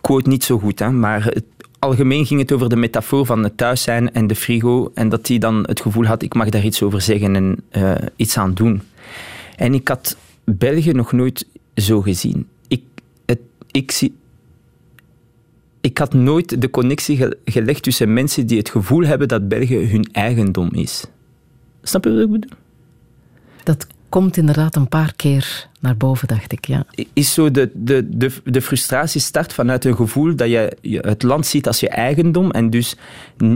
quote niet zo goed, hè, maar het, algemeen ging het over de metafoor van het thuis zijn en de frigo, en dat hij dan het gevoel had, ik mag daar iets over zeggen en iets aan doen. En ik had België nog nooit zo gezien. Ik, het, ik, zie, ik had nooit de connectie ge- gelegd tussen mensen die het gevoel hebben dat België hun eigendom is. Snap je wat ik bedoel? Dat komt inderdaad een paar keer naar boven, dacht ik. Ja. Is zo de, de, de, de frustratie start vanuit een gevoel dat je, het land ziet als je eigendom en dus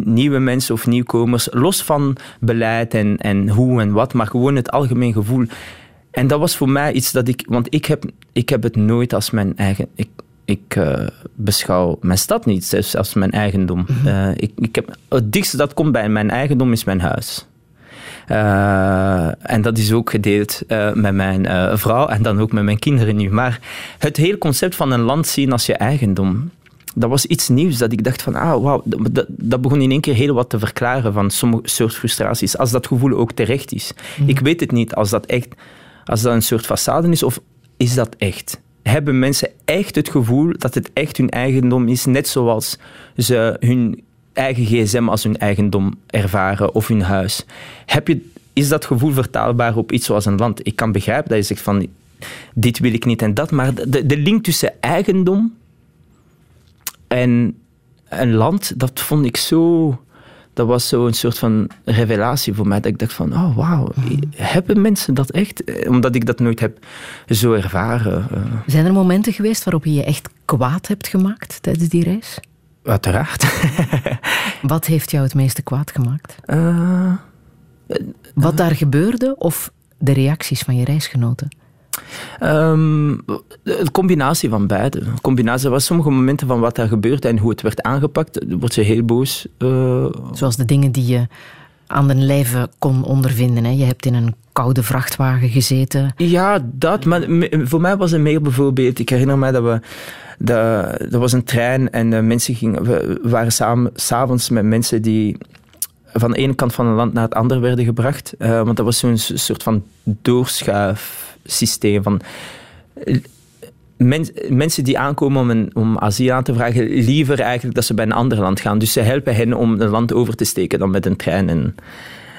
nieuwe mensen of nieuwkomers, los van beleid en, en hoe en wat, maar gewoon het algemeen gevoel. En dat was voor mij iets dat ik, want ik heb, ik heb het nooit als mijn eigen. Ik, ik eh, beschouw mijn stad niet zelfs als mijn eigendom. Eh, ik, ik heb, het dichtste dat komt bij mijn eigendom is mijn huis. Eh, en dat is ook gedeeld eh, met mijn eh, vrouw en dan ook met mijn kinderen nu. Maar het hele concept van een land zien als je eigendom, dat was iets nieuws dat ik dacht van, ah, wauw, dat, dat begon in één keer heel wat te verklaren van sommige soort frustraties, als dat gevoel ook terecht is. Ik weet het niet als dat echt, als dat een soort façade is of is dat echt? Hebben mensen echt het gevoel dat het echt hun eigendom is, net zoals ze hun eigen gsm als hun eigendom ervaren of hun huis? Heb je, is dat gevoel vertaalbaar op iets zoals een land? Ik kan begrijpen dat je zegt van, dit wil ik niet en dat, maar de, de link tussen eigendom en een land, dat vond ik zo... Dat was zo'n soort van revelatie voor mij. Dat ik dacht van, oh wauw, hebben mensen dat echt? Eh, Omdat ik dat nooit heb zo ervaren. eh, Zijn er momenten geweest waarop je je echt kwaad hebt gemaakt tijdens die reis? Uiteraard. Wat heeft jou het meeste kwaad gemaakt? Eh, Wat daar gebeurde of de reacties van je reisgenoten? Ehm, een combinatie van beide. Een combinatie was sommige momenten van wat daar gebeurde en hoe het werd aangepakt. Wordt ze heel boos. eh, Zoals de dingen die je aan den lijve kon ondervinden. Hè? Je hebt in een koude vrachtwagen gezeten. Ja, dat. Maar me- voor mij was het meer bijvoorbeeld... Ik herinner mij dat we... Dat, er was een trein en de mensen gingen, we waren samen s'avonds met mensen die van de ene kant van een land naar het andere werden gebracht. Eh, want dat was zo'n soort van doorschuifsysteem van... men- mensen die aankomen om, om asiel aan te vragen, liever eigenlijk dat ze bij een ander land gaan. Dus ze helpen hen om een land over te steken dan met een trein. En,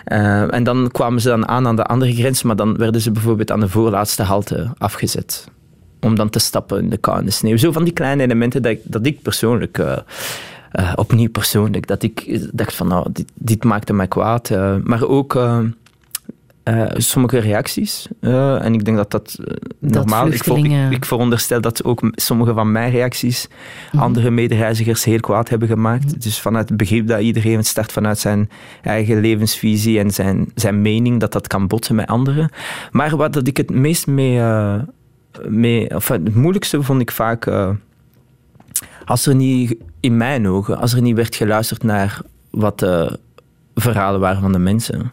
eh, en dan kwamen ze dan aan aan de andere grens, maar dan werden ze bijvoorbeeld aan de voorlaatste halte afgezet. Om dan te stappen in de kou de sneeuw. Zo van die kleine elementen dat ik, dat ik persoonlijk, eh, opnieuw persoonlijk, dat ik dacht van nou, dit, dit maakte mij kwaad. maar ook eh, sommige reacties. eh, en ik denk dat dat eh, normaal ik, voor- ik, ik veronderstel dat ook sommige van mijn reacties andere medereizigers heel kwaad hebben gemaakt. Dus vanuit het begrip dat iedereen het start vanuit zijn eigen levensvisie en zijn, zijn mening, dat dat kan botsen met anderen. Maar wat dat ik het meest mee, mee of het moeilijkste vond ik vaak als er niet, in mijn ogen, als er niet werd geluisterd naar wat de verhalen waren van de mensen.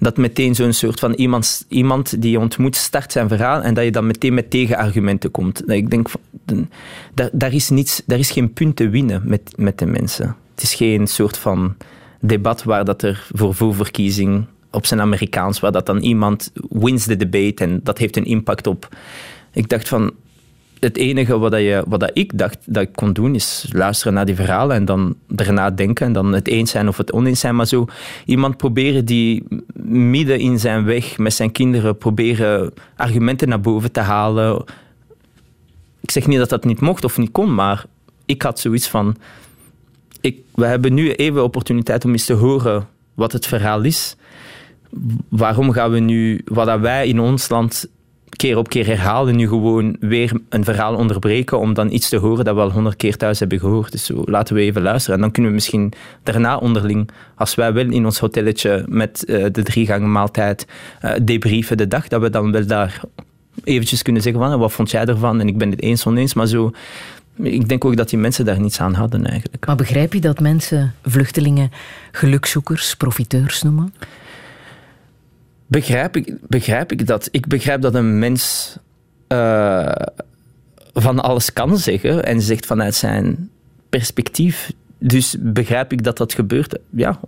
Dat meteen zo'n soort van iemand, iemand die je ontmoet start zijn verhaal en dat je dan meteen met tegenargumenten komt. Ik denk, de- daar, daar, is niets, daar is geen punt te winnen met, met de mensen. Het is geen soort van debat waar dat er voor voorverkiezing op zijn Amerikaans, waar dat dan iemand wins the debate en dat heeft een impact op. Ik dacht van, het enige wat, je, wat ik dacht dat ik kon doen, is luisteren naar die verhalen en dan daarna denken en dan het eens zijn of het oneens zijn. Maar zo iemand proberen die midden in zijn weg met zijn kinderen proberen argumenten naar boven te halen. Ik zeg niet dat dat niet mocht of niet kon, maar ik had zoiets van... Ik, we hebben nu even opportuniteit om eens te horen wat het verhaal is. Waarom gaan we nu, wat dat wij in ons land keer op keer herhalen, nu gewoon weer een verhaal onderbreken om dan iets te horen dat we al honderd keer thuis hebben gehoord. Dus laten we even luisteren. En dan kunnen we misschien daarna onderling, als wij wel in ons hotelletje met eh, de drie gangen maaltijd eh, debriefen de dag, dat we dan wel daar eventjes kunnen zeggen van, wat vond jij ervan? En ik ben het eens oneens, maar zo... Ik denk ook dat die mensen daar niets aan hadden eigenlijk. Maar begrijp je dat mensen vluchtelingen gelukzoekers, profiteurs noemen? Begrijp ik, begrijp ik dat? Ik begrijp dat een mens eh, van alles kan zeggen en zegt vanuit zijn perspectief. Dus begrijp ik dat dat gebeurt? Ja.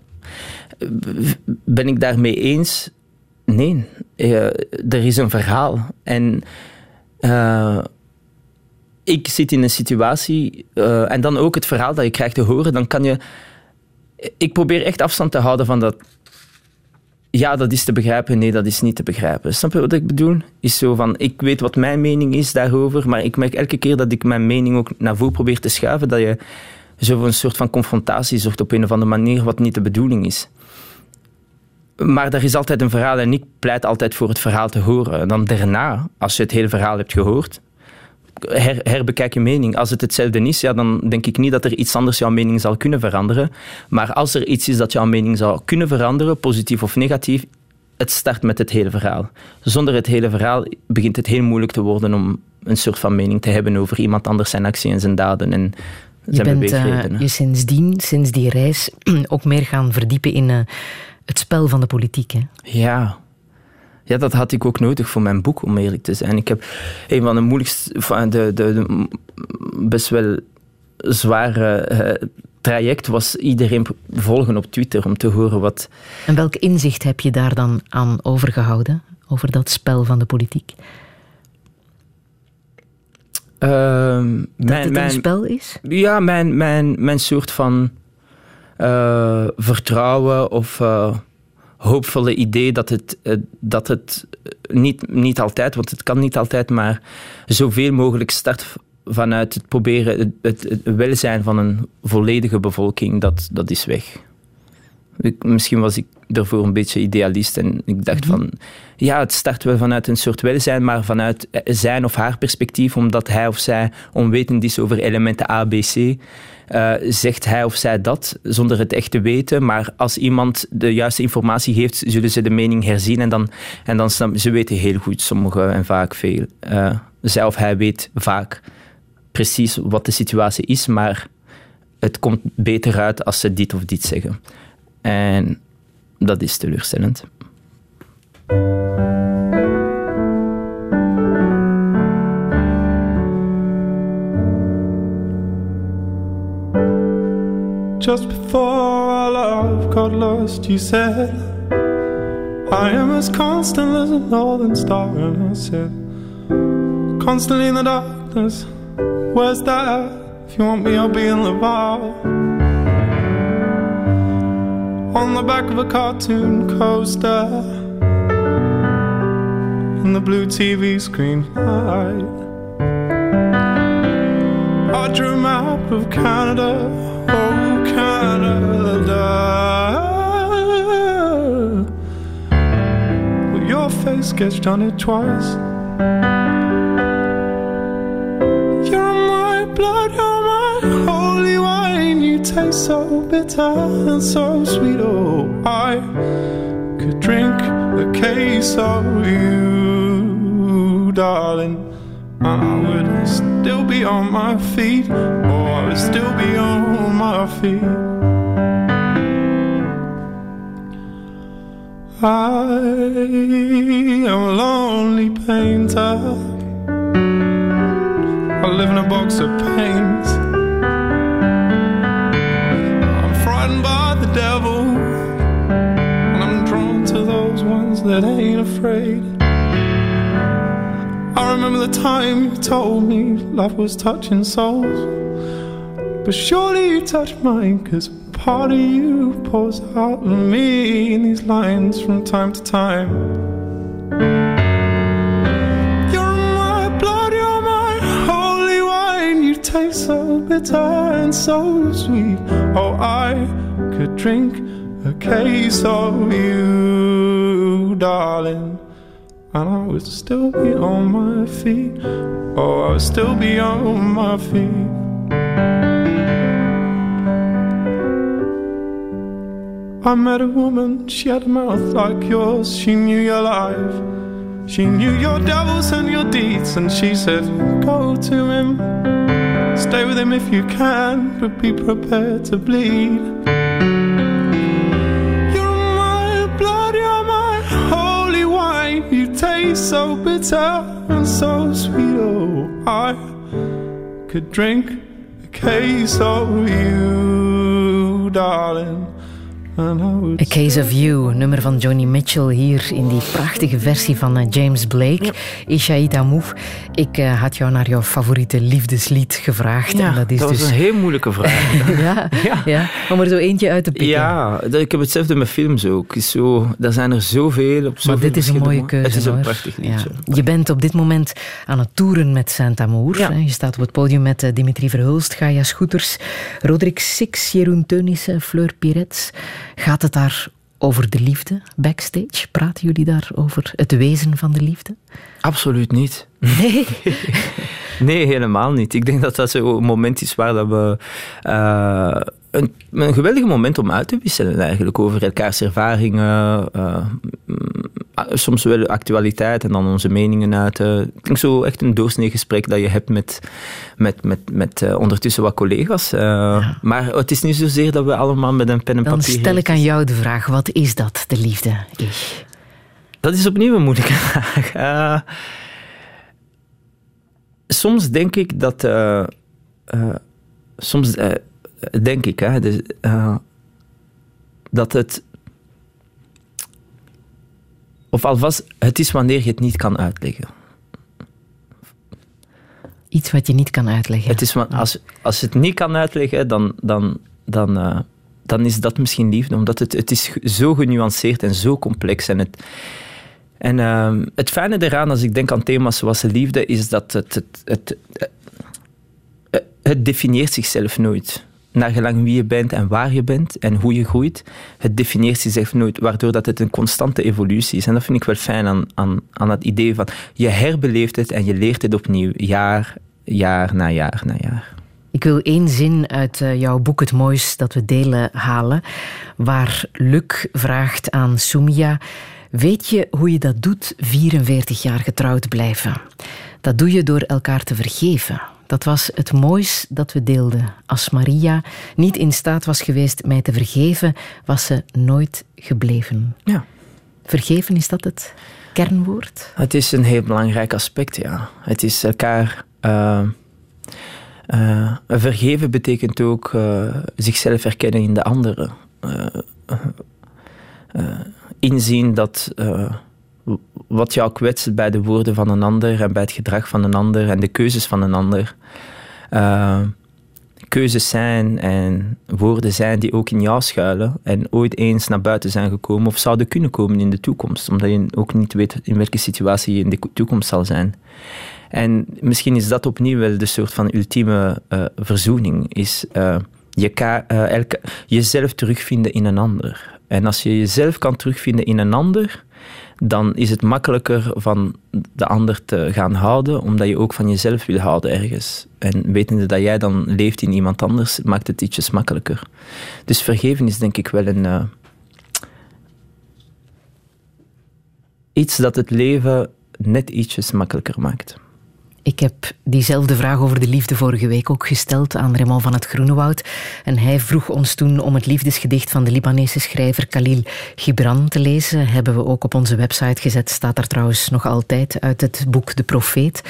Ben ik daarmee eens? Nee. Eh, er is een verhaal. En eh, ik zit in een situatie, en dan ook het verhaal dat je krijgt te horen, dan kan je. Ik probeer echt afstand te houden van dat ja, dat is te begrijpen, nee, dat is niet te begrijpen. Snap je wat ik bedoel? Is zo van, ik weet wat mijn mening is daarover, maar ik merk elke keer dat ik mijn mening ook naar voren probeer te schuiven, dat je zo voor een soort van confrontatie zorgt op een of andere manier, wat niet de bedoeling is. Maar er is altijd een verhaal en ik pleit altijd voor het verhaal te horen. En dan daarna, als je het hele verhaal hebt gehoord, her, herbekijk je mening. Als het hetzelfde is, ja, dan denk ik niet dat er iets anders jouw mening zal kunnen veranderen. Maar als er iets is dat jouw mening zou kunnen veranderen, positief of negatief, het start met het hele verhaal. Zonder het hele verhaal begint het heel moeilijk te worden om een soort van mening te hebben over iemand anders zijn actie en zijn daden en Je zijn bent eh, beweegredenen. je sindsdien, sinds die reis, ook meer gaan verdiepen in eh, het spel van de politiek. Hè? Ja. Ja, dat had ik ook nodig voor mijn boek, om eerlijk te zijn. Ik heb een van de moeilijkste, van de, de, de best wel zware eh, traject was iedereen volgen op Twitter om te horen wat. En welk inzicht heb je daar dan aan overgehouden, over dat spel van de politiek? Ehm, Dat mijn, dit een spel is? Ja, mijn, mijn, mijn soort van eh, vertrouwen of eh, hoopvolle idee dat het, eh, dat het niet, niet altijd, want het kan niet altijd, maar zoveel mogelijk start vanuit het proberen het, het, het welzijn van een volledige bevolking, dat, dat is weg. Ik, misschien was ik daarvoor een beetje idealist en ik dacht van, ja, het start wel vanuit een soort welzijn, maar vanuit zijn of haar perspectief, omdat hij of zij onwetend is over elementen A, B, C, eh, zegt hij of zij dat zonder het echt te weten. Maar als iemand de juiste informatie geeft, zullen ze de mening herzien en dan, en dan ze weten heel goed, sommigen en vaak veel. Eh, zij of hij weet vaak precies wat de situatie is, maar het komt beter uit als ze dit of dit zeggen. En dat is teleurstellend. Just before our love got lost, you said, I am as constant as a northern star. And I said, Constantly in the darkness, where's that? If you want me, I'll be in Laval. On the back of a cartoon coaster, in the blue TV screen light. I drew a map of Canada, oh Canada. Your face sketched on it twice. You're my blood, you're my holy wine. You taste so bitter and so sweet. Oh, I could drink a case of you, darling. I would still be on my feet. Oh, I would still be on my I am a lonely painter. I live in a box of paints. I'm frightened by the devil. And I'm drawn to those ones that ain't afraid. I remember the time you told me love was touching souls. But surely you touch mine, cause part of you pours out of me in these lines from time to time. You're my blood, you're my holy wine. You taste so bitter and so sweet. Oh, I could drink a case of you, darling. And I would still be on my feet. Oh, I would still be on my feet. I met a woman, she had a mouth like yours. She knew your life. She knew your devils and your deeds. And she said, Go to him. Stay with him if you can, but be prepared to bleed. You're my blood, you're my holy wine. You taste so bitter and so sweet. Oh, I could drink a case of you, darling. A Case of You, nummer van Johnny Mitchell hier in die prachtige versie van eh, James Blake. Ishaïd Amouf, ik eh, had jou naar jouw favoriete liefdeslied gevraagd. Ja, en dat is dat dus... was een heel moeilijke vraag. ja, ja. om er zo eentje uit te pikken. Ja, ik heb hetzelfde met films ook. Is Zo, er zijn er zoveel op Maar zoveel dit is een mooie keuze. Het is een hoor. prachtig liedje. Ja. Je bent op dit moment aan het toeren met Saint-Amour. Je staat op het podium met eh, Dimitri Verhulst, Gaia Scooters, Roderick Six, Jeroen Teunissen, Fleur Pirets. Gaat het daar over de liefde backstage? Praten jullie daar over het wezen van de liefde? Absoluut niet. Nee? Nee, helemaal niet. Ik denk dat dat zo'n moment is waar dat we... eh, een, een geweldig moment om uit te wisselen eigenlijk over elkaars ervaringen. eh, soms wel actualiteit en dan onze meningen uiten. Ik denk zo echt een doorsnee gesprek dat je hebt met, met, met, met eh, ondertussen wat collega's. Eh, Maar het is niet zozeer dat we allemaal met een pen en Dan papier... stel ik aan jou de vraag, wat is dat, de liefde? Ich? Dat is opnieuw een moeilijke vraag. Eh, soms denk ik dat. soms denk ik hè, dus, dat het. Of alvast, het is wanneer je het niet kan uitleggen. Iets wat je niet kan uitleggen. Het is, als, als je het niet kan uitleggen, dan, dan, dan, eh, dan is dat misschien liefde. Omdat het, het is zo genuanceerd en zo complex. En het, en ehm, het fijne eraan, als ik denk aan thema's zoals de liefde, is dat het, het, het, het, het definieert zichzelf nooit. Naar gelang wie je bent en waar je bent en hoe je groeit, het definieert zichzelf nooit, waardoor dat het een constante evolutie is. En dat vind ik wel fijn aan, aan, aan het idee van, je herbeleeft het en je leert het opnieuw, jaar, jaar na jaar na jaar. Ik wil één zin uit eh, jouw boek Het Moois dat we delen halen, waar Luc vraagt aan Sumia, weet je hoe je dat doet, 44 jaar getrouwd blijven? Dat doe je door elkaar te vergeven. Dat was het moois dat we deelden. Als Maria niet in staat was geweest mij te vergeven, was ze nooit gebleven. Ja. Vergeven, is dat het kernwoord? Het is een heel belangrijk aspect, ja. Het is elkaar. eh, vergeven betekent ook eh, zichzelf herkennen in de andere. Eh, inzien dat wat jou kwetst bij de woorden van een ander en bij het gedrag van een ander en de keuzes van een ander. eh, keuzes zijn en woorden zijn die ook in jou schuilen en ooit eens naar buiten zijn gekomen of zouden kunnen komen in de toekomst, omdat je ook niet weet in welke situatie je in de toekomst zal zijn. En misschien is dat opnieuw wel de soort van ultieme eh, verzoening, is eh, je jezelf terugvinden in een ander. En als je jezelf kan terugvinden in een ander, dan is het makkelijker van de ander te gaan houden, omdat je ook van jezelf wil houden ergens. En wetende dat jij dan leeft in iemand anders, maakt het ietsjes makkelijker. Dus vergeven is denk ik wel een... eh, iets dat het leven net ietsjes makkelijker maakt. Ik heb diezelfde vraag over de liefde vorige week ook gesteld aan Raymond van het Groenewoud. En hij vroeg ons toen om het liefdesgedicht van de Libanese schrijver Khalil Gibran te lezen. Hebben we ook op onze website gezet. Staat daar trouwens nog altijd uit het boek De Profeet.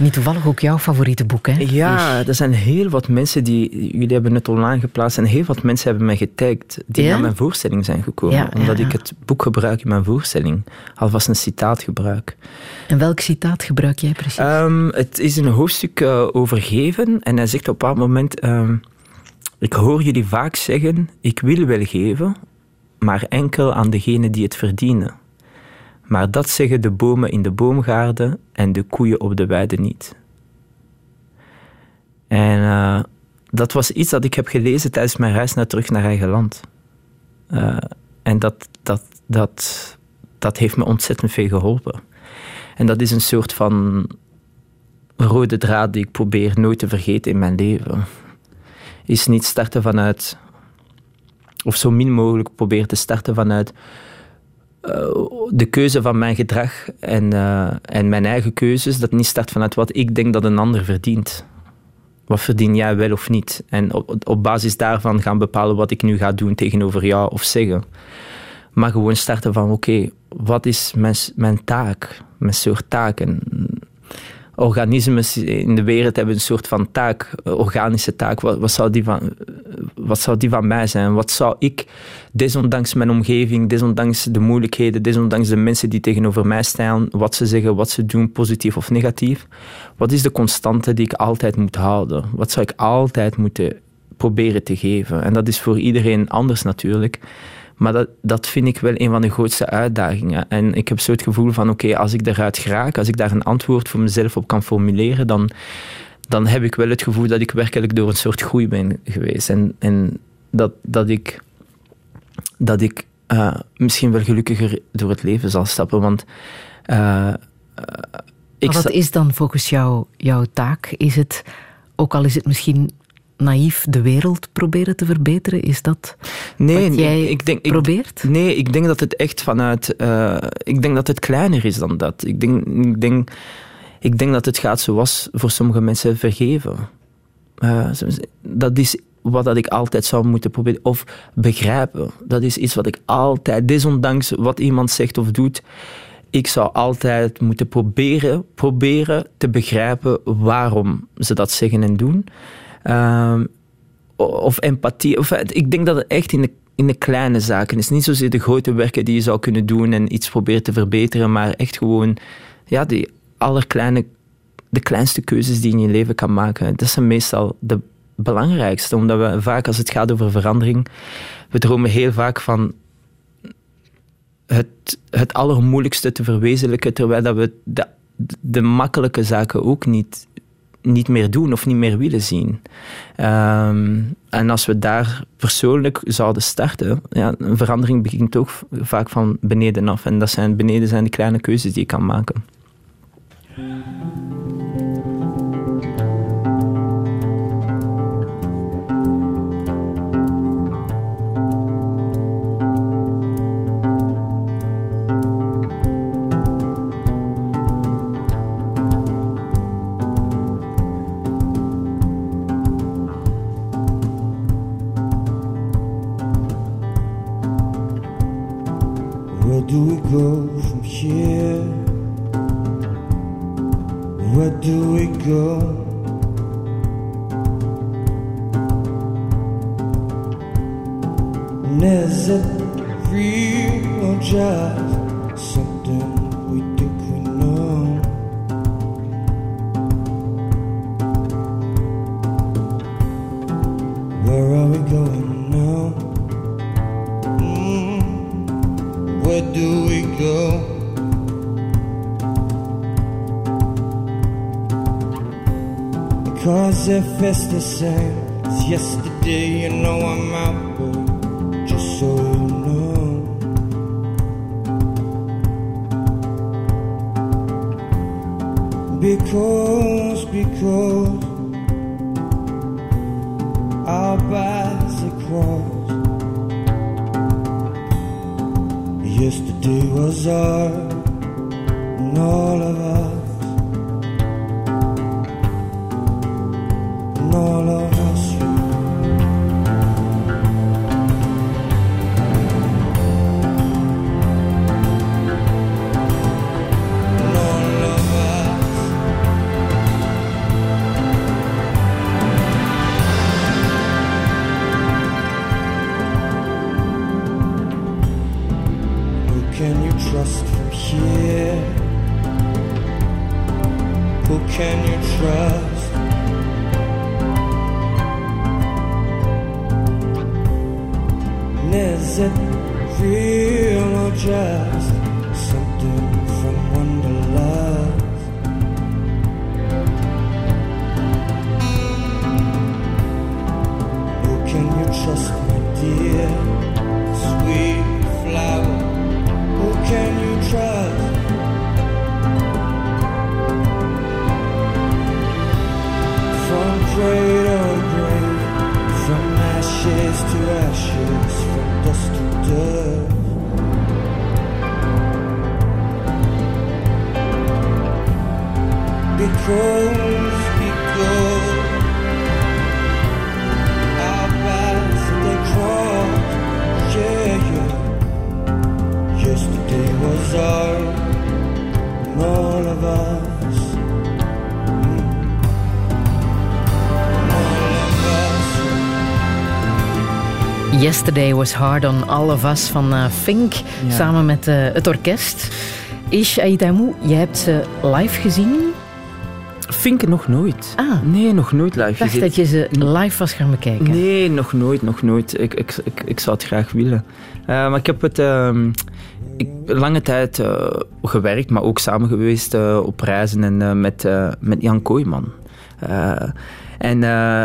Niet toevallig ook jouw favoriete boek, hè? Ja, er zijn heel wat mensen die... Jullie hebben het online geplaatst en heel wat mensen hebben mij getagd die Ja? naar mijn voorstelling zijn gekomen. Ja, omdat ja. ik het boek gebruik in mijn voorstelling. Alvast een citaat gebruik. En welk citaat gebruik jij precies? Ehm, het is een hoofdstuk eh, over geven en hij zegt op een bepaald moment... ehm, ik hoor jullie vaak zeggen, ik wil wel geven, maar enkel aan degenen die het verdienen. Maar dat zeggen de bomen in de boomgaarden en de koeien op de weide niet. En eh, dat was iets dat ik heb gelezen tijdens mijn reis naar terug naar eigen land. Eh, en dat, dat, dat, dat heeft me ontzettend veel geholpen. En dat is een soort van rode draad die ik probeer nooit te vergeten in mijn leven. Is niet starten vanuit, of zo min mogelijk proberen te starten vanuit de keuze van mijn gedrag en, eh, en mijn eigen keuzes. Dat niet start vanuit wat ik denk dat een ander verdient. Wat verdien jij wel of niet? En op, op basis daarvan gaan bepalen wat ik nu ga doen tegenover jou of zeggen. Maar gewoon starten van, oké, wat is mijn, mijn taak? Mijn soort taak. En organismes in de wereld hebben een soort van taak, eh, organische taak. Wat, zou die van, wat zou die van mij zijn? Wat zou ik, desondanks mijn omgeving, desondanks de moeilijkheden, desondanks de mensen die tegenover mij staan, wat ze zeggen, wat ze doen, positief of negatief, wat is de constante die ik altijd moet houden? Wat zou ik altijd moeten proberen te geven? En dat is voor iedereen anders natuurlijk. Maar dat, dat vind ik wel een van de grootste uitdagingen. En ik heb zo het gevoel van, oké, als ik eruit geraak, als ik daar een antwoord voor mezelf op kan formuleren, dan, dan heb ik wel het gevoel dat ik werkelijk door een soort groei ben geweest. En, en dat, dat ik, dat ik eh, misschien wel gelukkiger door het leven zal stappen. Want eh, eh, ik wat is dan volgens jou jouw taak? Is het, ook al is het misschien naïef de wereld proberen te verbeteren? Is dat Nee, wat jij nee, ik denk, ik- probeert? nee, ik denk dat het echt vanuit. eh, ik denk dat het kleiner is dan dat. Ik denk, ik denk, ik denk dat het gaat zoals voor sommige mensen vergeven. Eh, dat is wat dat ik altijd zou moeten proberen. Of begrijpen. Dat is iets wat ik altijd, desondanks wat iemand zegt of doet, ik zou altijd moeten proberen, proberen te begrijpen waarom ze dat zeggen en doen. Ehm, of empathie. Of, eh, ik denk dat het echt in de, in de kleine zaken is. Niet zozeer de grote werken die je zou kunnen doen en iets proberen te verbeteren, maar echt gewoon ja, die allerkleine, de kleinste keuzes die je in je leven kan maken. Dat zijn meestal de belangrijkste, omdat we vaak, als het gaat over verandering, we dromen heel vaak van het, het allermoeilijkste te verwezenlijken, terwijl dat we de, de makkelijke zaken ook niet, niet meer doen of niet meer willen zien. Ehm, en als we daar persoonlijk zouden starten, ja, een verandering begint ook vaak van beneden af. En dat zijn, beneden zijn de kleine keuzes die je kan maken. Go from here? Where do we go? And is it real or just It's the same as yesterday, you know I'm out, but just so you know. Because, because our paths crossed. Yesterday was our and all Yesterday was hard on all of us van eh, Fink, Ja. samen met eh, het orkest. Ish Aïdamou, jij hebt ze live gezien. Fink nog nooit. Ah. Nee, nog nooit live Ik dacht gezien. dat je ze live was gaan bekijken. Nee, nog nooit, nog nooit. Ik, ik, ik, ik zou het graag willen. Eh, maar ik heb het ehm, ik, lange tijd gewerkt, maar ook samen geweest op reizen en met, met Jan Kooijman. En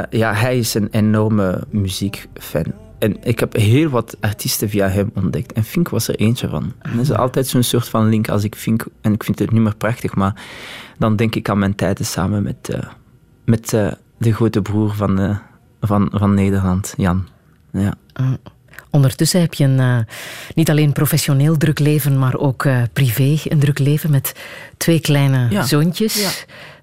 ja, hij is een enorme muziekfan. En ik heb heel wat artiesten via hem ontdekt. En Fink was er eentje van. En dat is altijd zo'n soort van link als ik Fink... En ik vind het nummer prachtig, maar dan denk ik aan mijn tijden samen met, eh, met eh, de grote broer van, eh, van, van Nederland, Jan. Ja. Ondertussen heb je een niet alleen professioneel druk leven, maar ook privé een druk leven met twee kleine Ja. zoontjes. Ja.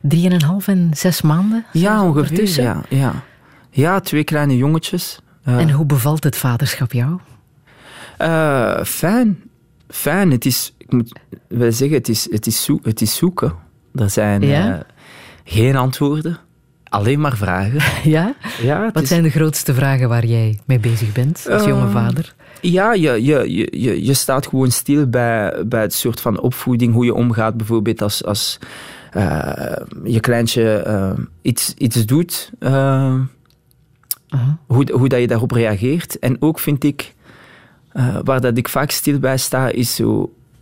Drieënhalf en zes maanden? Ja, ongeveer. Ja, ja. ja, twee kleine jongetjes. En hoe bevalt het vaderschap jou? eh, fijn. Fijn. Het is, ik moet wel zeggen, het is, het is, zoek, het is zoeken. Er zijn Ja? eh, geen antwoorden, alleen maar vragen. Ja? Wat is- zijn de grootste vragen waar jij mee bezig bent als jonge vader? Ja, je, je, je, je, staat gewoon stil bij, bij het soort van opvoeding, hoe je omgaat bijvoorbeeld als, als eh, je kleintje iets, iets doet, hoe, hoe dat je daarop reageert. En ook vind ik, eh, waar dat ik vaak stil bij sta, is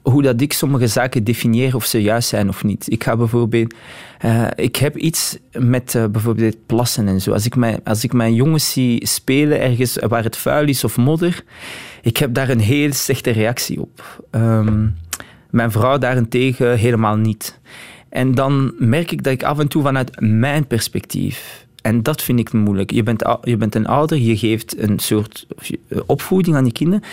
hoe dat ik sommige zaken definieer of ze juist zijn of niet. Ik ga bijvoorbeeld, eh, ik heb iets met eh, bijvoorbeeld plassen en zo. Als ik, mijn, als ik mijn jongens zie spelen ergens waar het vuil is of modder, ik heb daar een heel slechte reactie op. Ehm, mijn vrouw daarentegen helemaal niet. En dan merk ik dat ik af en toe vanuit mijn perspectief. En dat vind ik moeilijk. Je bent, je bent een ouder, je geeft een soort eh, opvoeding aan je kinderen.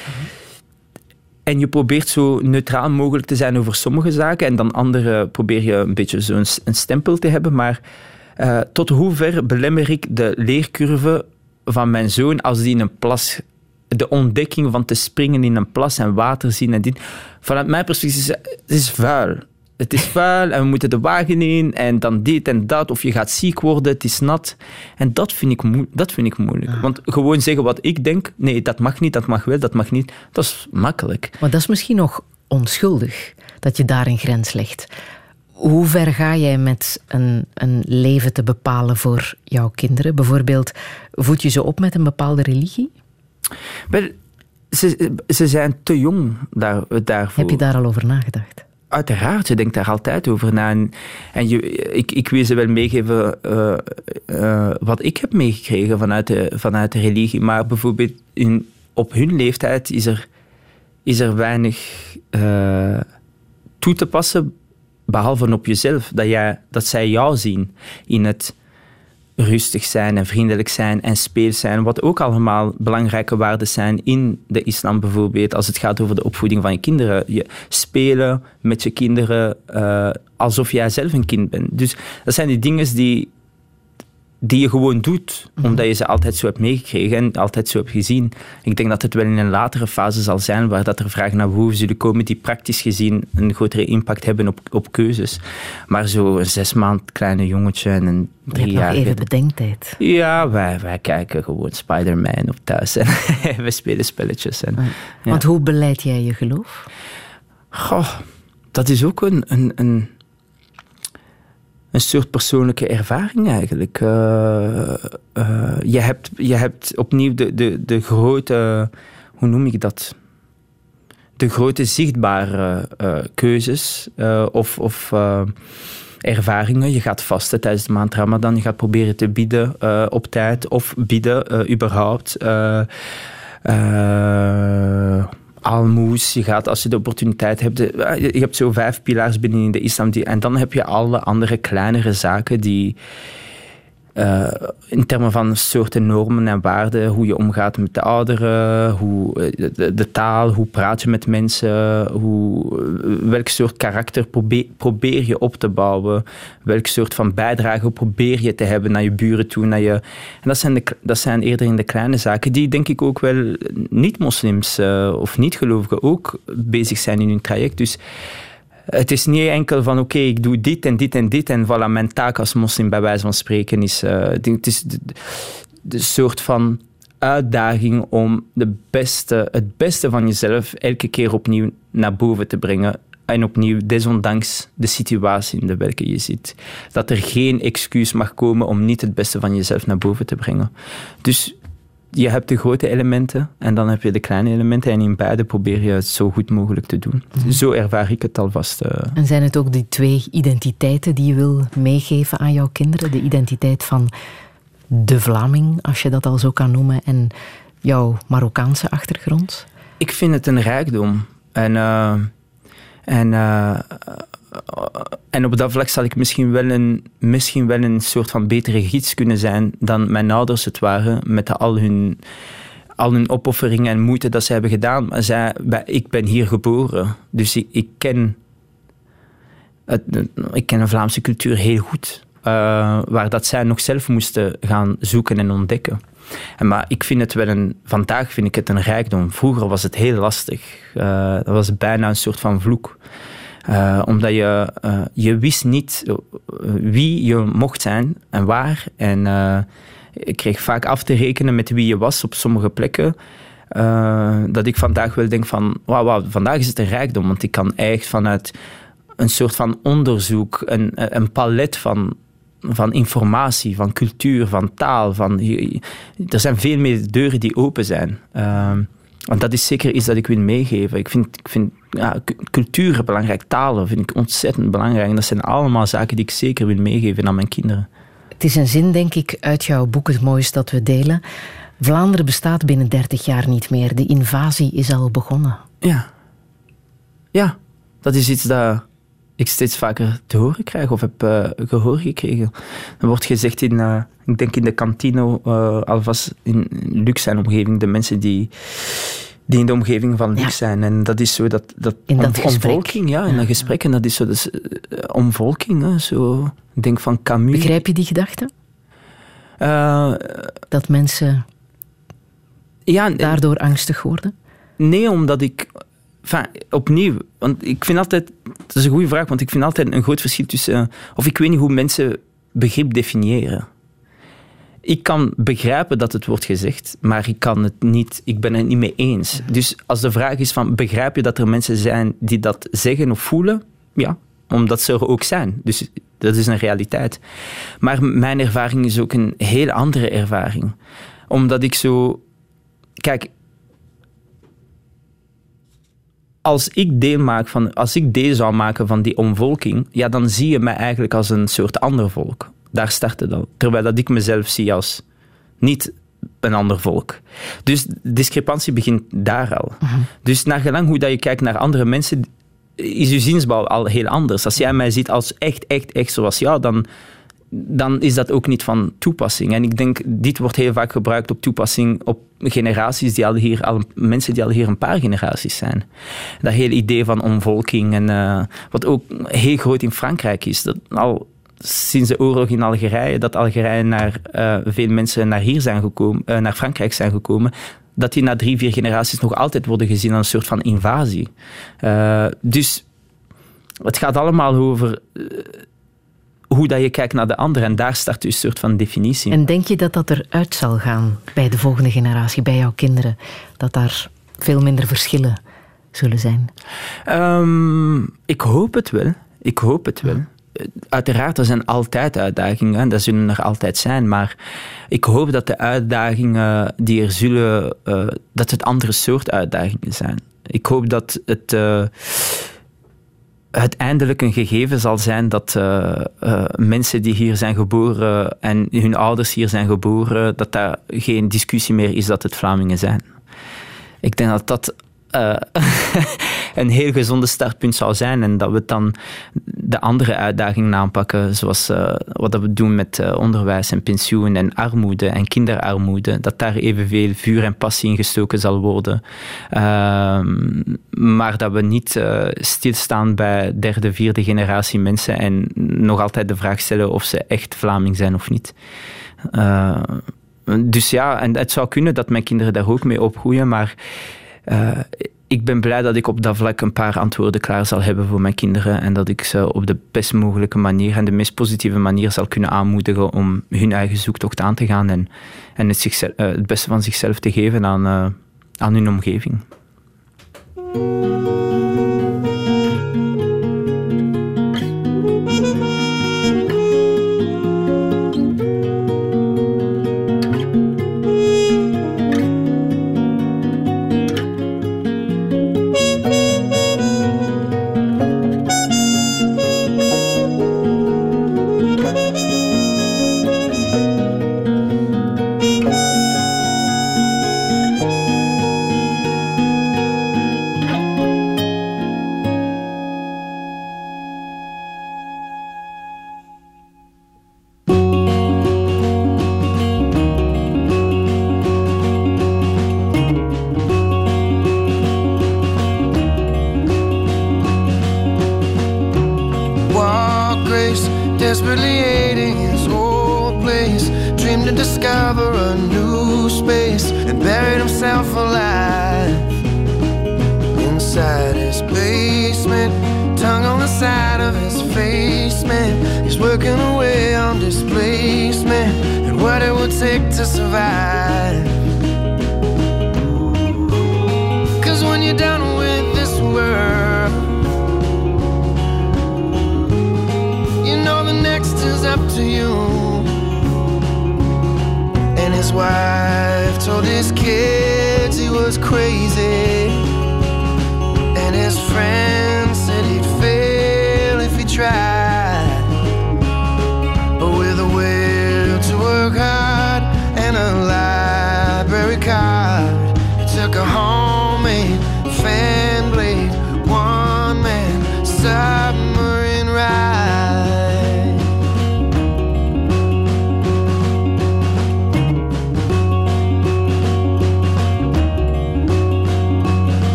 En je probeert zo neutraal mogelijk te zijn over sommige zaken. En dan andere probeer je een beetje zo'n een stempel te hebben. Maar eh, tot hoever belemmer ik de leercurve van mijn zoon als die in een plas. De ontdekking van te springen in een plas en water zien en dit. Vanuit mijn perspectief is het is vuil. Het is vuil en we moeten de wagen in en dan dit en dat. Of je gaat ziek worden, het is nat. En dat vind ik, dat vind ik moeilijk. Want gewoon zeggen wat ik denk, nee, dat mag niet, dat mag wel, dat mag niet, dat is makkelijk. Maar dat is misschien nog onschuldig dat je daar een grens legt. Hoe ver ga jij met een, een leven te bepalen voor jouw kinderen? Bijvoorbeeld, voed je ze op met een bepaalde religie? Wel, ze, ze zijn te jong daar, daarvoor. Heb je daar al over nagedacht? Uiteraard, je denkt daar altijd over na. En, en je, ik, ik wil ze wel meegeven eh, eh, wat ik heb meegekregen vanuit de, vanuit de religie. Maar bijvoorbeeld in, op hun leeftijd is er, is er weinig eh, toe te passen, behalve op jezelf. Dat, jij, dat zij jou zien in het rustig zijn en vriendelijk zijn en speels zijn, wat ook allemaal belangrijke waarden zijn in de islam bijvoorbeeld, als het gaat over de opvoeding van je kinderen. Je spelen met je kinderen eh, alsof jij zelf een kind bent. Dus dat zijn die dingen die, die je gewoon doet, omdat je ze altijd zo hebt meegekregen en altijd zo hebt gezien. Ik denk dat het wel in een latere fase zal zijn, waar dat er vragen naar boven zullen komen die praktisch gezien een grotere impact hebben op, op keuzes. Maar zo een zes maand kleine jongetje en een nog driejarige... even bedenktijd. Ja, wij, wij kijken gewoon Spider-Man op thuis en we spelen spelletjes. En, ja. Want hoe beleid jij je geloof? Goh, dat is ook een, een, een, een soort persoonlijke ervaring eigenlijk. Eh, eh, je, hebt, je hebt opnieuw de, de, de grote, hoe noem ik dat? De grote zichtbare eh, keuzes of, of ervaringen. Je gaat vasten tijdens de maand Ramadan. Je gaat proberen te bieden op tijd of bieden überhaupt. Almoes, je gaat als je de opportuniteit hebt. de- eh, je hebt zo vijf pilars binnen in de islam. Die, en dan heb je alle andere kleinere zaken die. Eh, in termen van soorten normen en waarden, hoe je omgaat met de ouderen, hoe, eh, de, de taal, hoe praat je met mensen, hoe, eh, welk soort karakter probeer, je op te bouwen, welk soort van bijdrage probeer je te hebben naar je buren toe. Naar je, en dat zijn, de, dat zijn eerder in de kleine zaken, die denk ik ook wel niet-moslims of niet-gelovigen ook bezig zijn in hun traject. Dus het is niet enkel van oké, ik doe dit en dit en dit en voilà, mijn taak als moslim bij wijze van spreken is... eh, het is de, de soort van uitdaging om de beste, het beste van jezelf elke keer opnieuw naar boven te brengen. En opnieuw, desondanks de situatie in de welke je zit. Dat er geen excuus mag komen om niet het beste van jezelf naar boven te brengen. Dus je hebt de grote elementen en dan heb je de kleine elementen. En in beide probeer je het zo goed mogelijk te doen. Zo ervaar ik het alvast. eh. En zijn het ook die twee identiteiten die je wil meegeven aan jouw kinderen? De identiteit van de Vlaming, als je dat al zo kan noemen, en jouw Marokkaanse achtergrond? Ik vind het een rijkdom. En, eh, en eh, en op dat vlak zal ik misschien wel, een, misschien wel een soort van betere gids kunnen zijn dan mijn ouders het waren, met al hun, al hun opofferingen en moeite dat ze hebben gedaan. Maar zij, ik ben hier geboren, dus ik, ik ken ik ken de Vlaamse cultuur heel goed. eh, waar dat zij nog zelf moesten gaan zoeken en ontdekken. En, maar ik vind het wel een, vandaag vind ik het een rijkdom. Vroeger was het heel lastig. Eh, dat was bijna een soort van vloek. Eh, omdat je, eh, je wist niet eh, wie je mocht zijn en waar. En ik kreeg vaak af te rekenen met wie je was op sommige plekken. Dat ik vandaag wel denk van, wauw, wauw, vandaag is het een rijkdom. Want ik kan echt vanuit een soort van onderzoek, een, een palet van, van informatie, van cultuur, van taal. Van, er zijn veel meer deuren die open zijn. Ehm, want dat is zeker iets dat ik wil meegeven. Ik vind, ik vind ja, cu- cultuur belangrijk, talen vind ik ontzettend belangrijk. En dat zijn allemaal zaken die ik zeker wil meegeven aan mijn kinderen. Het is een zin, denk ik, uit jouw boek Het Mooiste dat we delen. Vlaanderen bestaat binnen 30 jaar niet meer. De invasie is al begonnen. Ja. Ja, dat is iets dat ik steeds vaker te horen krijg of heb eh, gehoord gekregen. Er wordt gezegd in, eh, ik denk in de kantine, eh, alvast in Lux zijn omgeving, de mensen die, die in de omgeving van Lux zijn. En dat is zo dat, dat, In dat omvolking, ja, in dat gesprek. En dat is zo, dus, omvolking, hè, zo. Ik denk van Camus. Begrijp je die gedachte? Dat mensen ja, daardoor angstig worden? Nee, omdat ik. Enfin, opnieuw, want ik vind altijd. Dat is een goede vraag, want ik vind altijd een groot verschil tussen. eh, Of ik weet niet hoe mensen begrip definiëren. Ik kan begrijpen dat het wordt gezegd, maar ik kan het niet. Ik ben het niet mee eens. Dus als de vraag is van begrijp je dat er mensen zijn die dat zeggen of voelen? Ja, omdat ze er ook zijn. Dus dat is een realiteit. Maar mijn ervaring is ook een heel andere ervaring. Omdat ik zo. Kijk, als ik deel maak van, als ik deel zou maken van die omvolking, ja, dan zie je mij eigenlijk als een soort ander volk. Daar start het al. Terwijl dat ik mezelf zie als niet een ander volk. Dus discrepantie begint daar al. Dus naar gelang hoe dat je kijkt naar andere mensen, is je ziensbouw al heel anders. Als jij mij ziet als echt, echt, echt zoals jou, dan, dan is dat ook niet van toepassing. En ik denk, dit wordt heel vaak gebruikt op toepassing op generaties die al hier, al, mensen die al hier een paar generaties zijn. Dat hele idee van omvolking, en, eh, wat ook heel groot in Frankrijk is, dat al sinds de oorlog in Algerije, dat Algerije naar eh, veel mensen naar hier zijn gekomen, eh, naar Frankrijk zijn gekomen, dat die na drie, vier generaties nog altijd worden gezien als een soort van invasie. Dus het gaat allemaal over hoe dat je kijkt naar de ander en daar start dus een soort van definitie. En denk je dat dat eruit zal gaan bij de volgende generatie, bij jouw kinderen? Dat daar veel minder verschillen zullen zijn? Ehm, ik hoop het wel. Ik hoop het wel. Uiteraard, er zijn altijd uitdagingen, en dat zullen er altijd zijn, maar ik hoop dat de uitdagingen die er zullen, eh, dat het andere soort uitdagingen zijn. Ik hoop dat het, eh, het eindelijk een gegeven zal zijn dat eh, eh, mensen die hier zijn geboren en hun ouders hier zijn geboren, dat daar geen discussie meer is dat het Vlamingen zijn. Ik denk dat dat eh, een heel gezonde startpunt zou zijn en dat we dan de andere uitdagingen aanpakken, zoals eh, wat we doen met eh, onderwijs en pensioen en armoede en kinderarmoede, dat daar evenveel vuur en passie in gestoken zal worden. Ehm, maar dat we niet stilstaan bij derde, vierde generatie mensen en nog altijd de vraag stellen of ze echt Vlaming zijn of niet. Dus ja, en het zou kunnen dat mijn kinderen daar ook mee opgroeien, maar eh, ik ben blij dat ik op dat vlak een paar antwoorden klaar zal hebben voor mijn kinderen en dat ik ze op de best mogelijke manier en de meest positieve manier zal kunnen aanmoedigen om hun eigen zoektocht aan te gaan en, en het, eh, het beste van zichzelf te geven aan, eh, aan hun omgeving.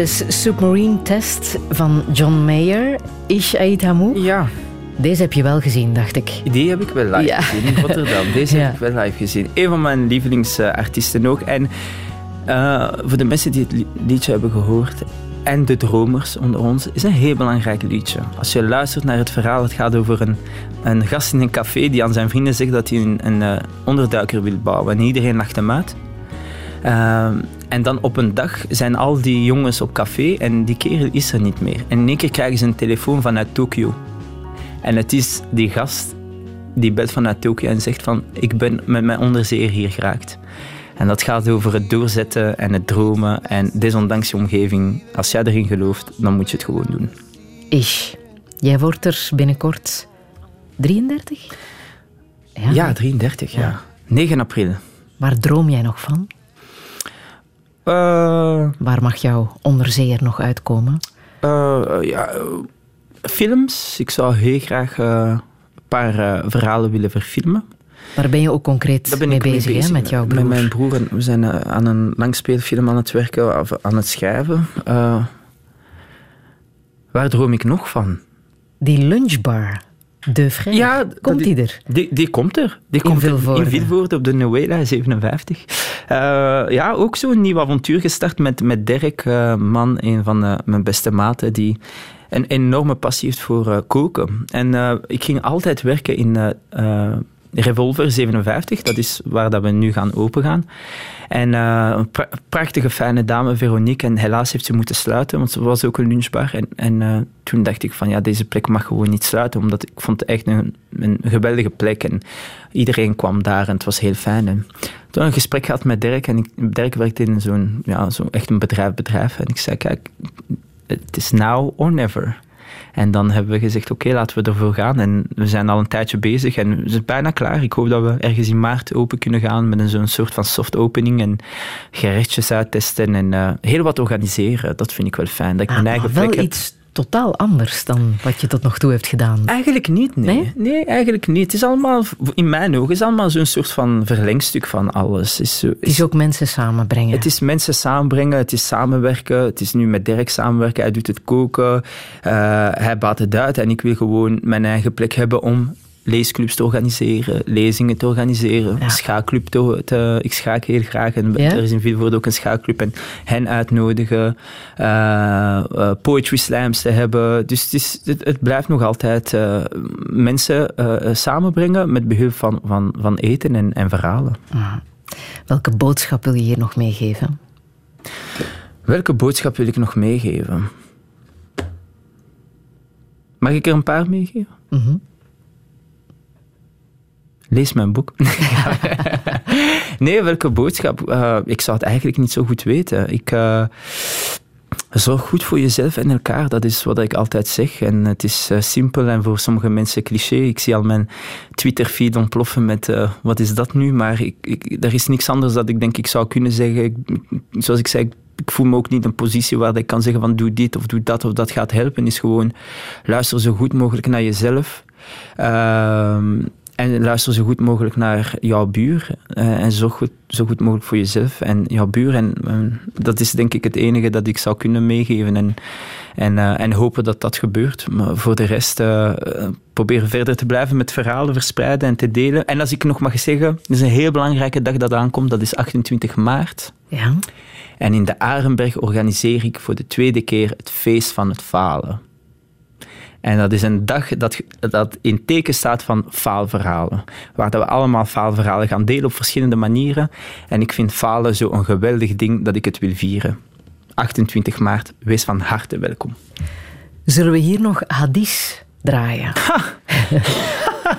Grace's Submarine Test van John Mayer. Ish Ait Hamou? Ja. Deze heb je wel gezien, dacht ik. Die heb ik wel live Ja. gezien in Rotterdam. Deze Ja. heb ik wel live gezien. Een van mijn lievelingsartiesten ook. En eh, voor de mensen die het li- liedje hebben gehoord en de dromers onder ons, is een heel belangrijk liedje. Als je luistert naar het verhaal, het gaat over een, een gast in een café die aan zijn vrienden zegt dat hij een, een eh, onderduiker wil bouwen. En iedereen lacht hem uit. Ehm, en dan op een dag zijn al die jongens op café en die kerel is er niet meer. En in één keer krijgen ze een telefoon vanuit Tokio. En het is die gast die belt vanuit Tokio en zegt van ik ben met mijn onderzeeër hier geraakt. En dat gaat over het doorzetten en het dromen en desondanks je omgeving. Als jij erin gelooft, dan moet je het gewoon doen. Ish. Jij wordt er binnenkort 33? Ja, 33, ja. 9 april. Waar droom jij nog van? Eh, Waar mag jouw onderzeeër nog uitkomen? eh, ja, films. Ik zou heel graag eh, een paar verhalen willen verfilmen. Daar ben je ook concreet mee bezig, hè, met jouw broer. Met mijn broer. En We zijn aan een langspeelfilm aan het werken, of aan het schrijven. Waar droom ik nog van? Die lunchbar, De Vrij, Ja, komt die er? Die, die komt er. Die In komt Vilvoorde. in Vilvoorde op de Noëlla 57. Eh, ja, ook zo'n nieuw avontuur gestart met, met Dirk, eh, man, een van eh, mijn beste maten, die een enorme passie heeft voor koken. En ik ging altijd werken in Revolver 57, dat is waar dat we nu gaan opengaan. En eh, een pra- prachtige, fijne dame, Veronique. En helaas heeft ze moeten sluiten, want ze was ook een lunchbar. En, en eh, toen dacht ik van, ja, deze plek mag gewoon niet sluiten, omdat ik vond het echt een, een geweldige plek. En iedereen kwam daar en het was heel fijn. En toen een gesprek gehad met Dirk. En Dirk werkte in zo'n, ja, zo echt een bedrijf, bedrijf. En ik zei, kijk, het is now or never. En dan hebben we gezegd, oké, laten we ervoor gaan. En we zijn al een tijdje bezig en het is bijna klaar. Ik hoop dat we ergens in maart open kunnen gaan met een zo'n soort van soft opening en gerechtjes uittesten en eh, heel wat organiseren. Dat vind ik wel fijn, dat ik mijn Ah, eigen maar wel plek heb. iets totaal anders dan wat je tot nog toe hebt gedaan. Eigenlijk niet, nee. nee. eigenlijk niet. Het is allemaal, in mijn ogen, is allemaal zo'n soort van verlengstuk van alles. Het is, zo- Het is ook mensen samenbrengen. Het is mensen samenbrengen, het is samenwerken. Het is nu met Dirk samenwerken. Hij doet het koken, eh, hij baat het uit. En ik wil gewoon mijn eigen plek hebben om leesclubs te organiseren, lezingen te organiseren, schaakclub te, te- Ik schaak heel graag en Ja? er is in Vilvoorde ook een schaakclub en hen uitnodigen, eh, eh, poetry slams te hebben. Dus het, is, het, het blijft nog altijd eh, mensen samenbrengen met behulp van, van, van eten en, en verhalen. Welke boodschap wil je hier nog meegeven? Welke boodschap wil ik nog meegeven? Mag ik er een paar meegeven? Mhm. Lees mijn boek. nee, welke boodschap? Eh, ik zou het eigenlijk niet zo goed weten. Ik, eh, zorg goed voor jezelf en elkaar, dat is wat ik altijd zeg. En het is eh, simpel en voor sommige mensen cliché. Ik zie al mijn Twitter-feed ontploffen met eh, wat is dat nu? Maar ik, ik, er is niks anders dat ik denk ik zou kunnen zeggen. Ik, zoals ik zei, ik, voel me ook niet in een positie waar ik kan zeggen van doe dit of doe dat of dat gaat helpen. Is gewoon luister zo goed mogelijk naar jezelf. Ehm, en luister zo goed mogelijk naar jouw buur. eh, en zorg goed, zo goed mogelijk voor jezelf en jouw buur. En eh, dat is denk ik het enige dat ik zou kunnen meegeven. En, en, eh, en hopen dat dat gebeurt. Maar voor de rest eh, proberen verder te blijven met verhalen verspreiden en te delen. En als ik nog mag zeggen, er is een heel belangrijke dag dat aankomt. Dat is 28 maart. Ja. En in de Arenberg organiseer ik voor de tweede keer het feest van het falen. En dat is een dag dat, dat in teken staat van faalverhalen. Waar dat we allemaal faalverhalen gaan delen op verschillende manieren. En ik vind falen zo een geweldig ding dat ik het wil vieren. 28 maart, wees van harte welkom. Zullen we hier nog hadis draaien?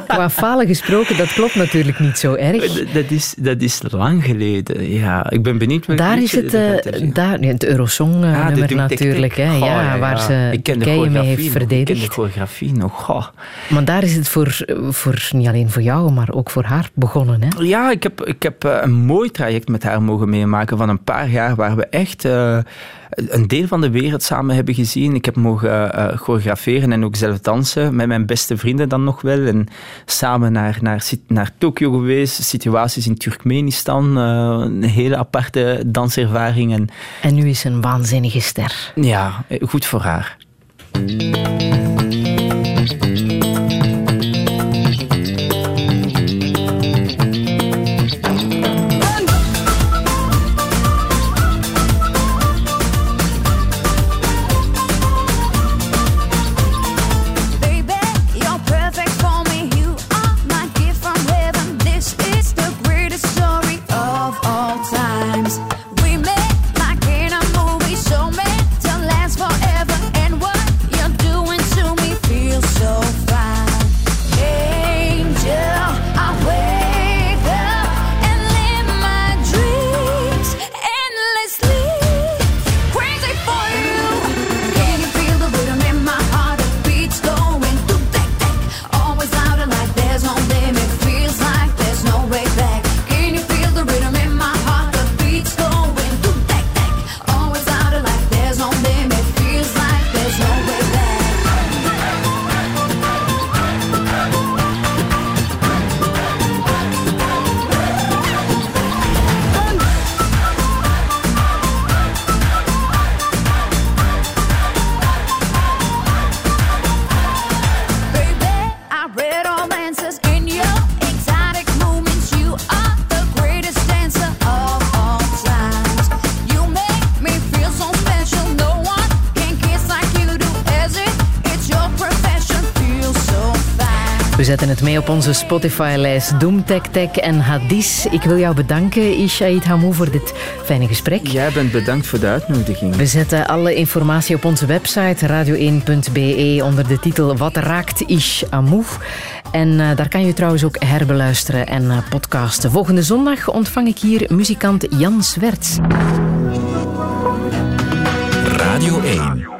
Qua falen gesproken, dat klopt natuurlijk niet zo erg. D- Dat is, dat is lang geleden. Ja, ik ben benieuwd welk Daar is het, eh, daar, nee, het Eurosong-nummer Ah, Tek Tek. natuurlijk. Hè, Goh, ja, waar ze ik ken de Turkije mee choreografie heeft nog, Ik ken verdedigd. de choreografie nog. Goh. Maar daar is het voor, voor, niet alleen voor jou, maar ook voor haar begonnen. Hè? Ja, ik heb, ik heb eh, een mooi traject met haar mogen meemaken van een paar jaar waar we echt eh, een deel van de wereld samen hebben gezien. Ik heb mogen eh, choreograferen en ook zelf dansen met mijn beste vrienden dan nog wel. En samen naar, naar, naar Tokio geweest, situaties in Turkmenistan, eh, een hele aparte danservaring. En, En nu is ze een waanzinnige ster. ja, eh, goed voor haar. Onze Spotify-lijst. Tek Tek en Hadis. Ik wil jou bedanken, Ishaid Hamou, voor dit fijne gesprek. Jij bent bedankt voor de uitnodiging. We zetten alle informatie op onze website radio1.be onder de titel Wat raakt Ish Amou. En eh, daar kan je trouwens ook herbeluisteren en eh, podcasten. Volgende zondag ontvang ik hier muzikant Jan Swerts. Radio 1.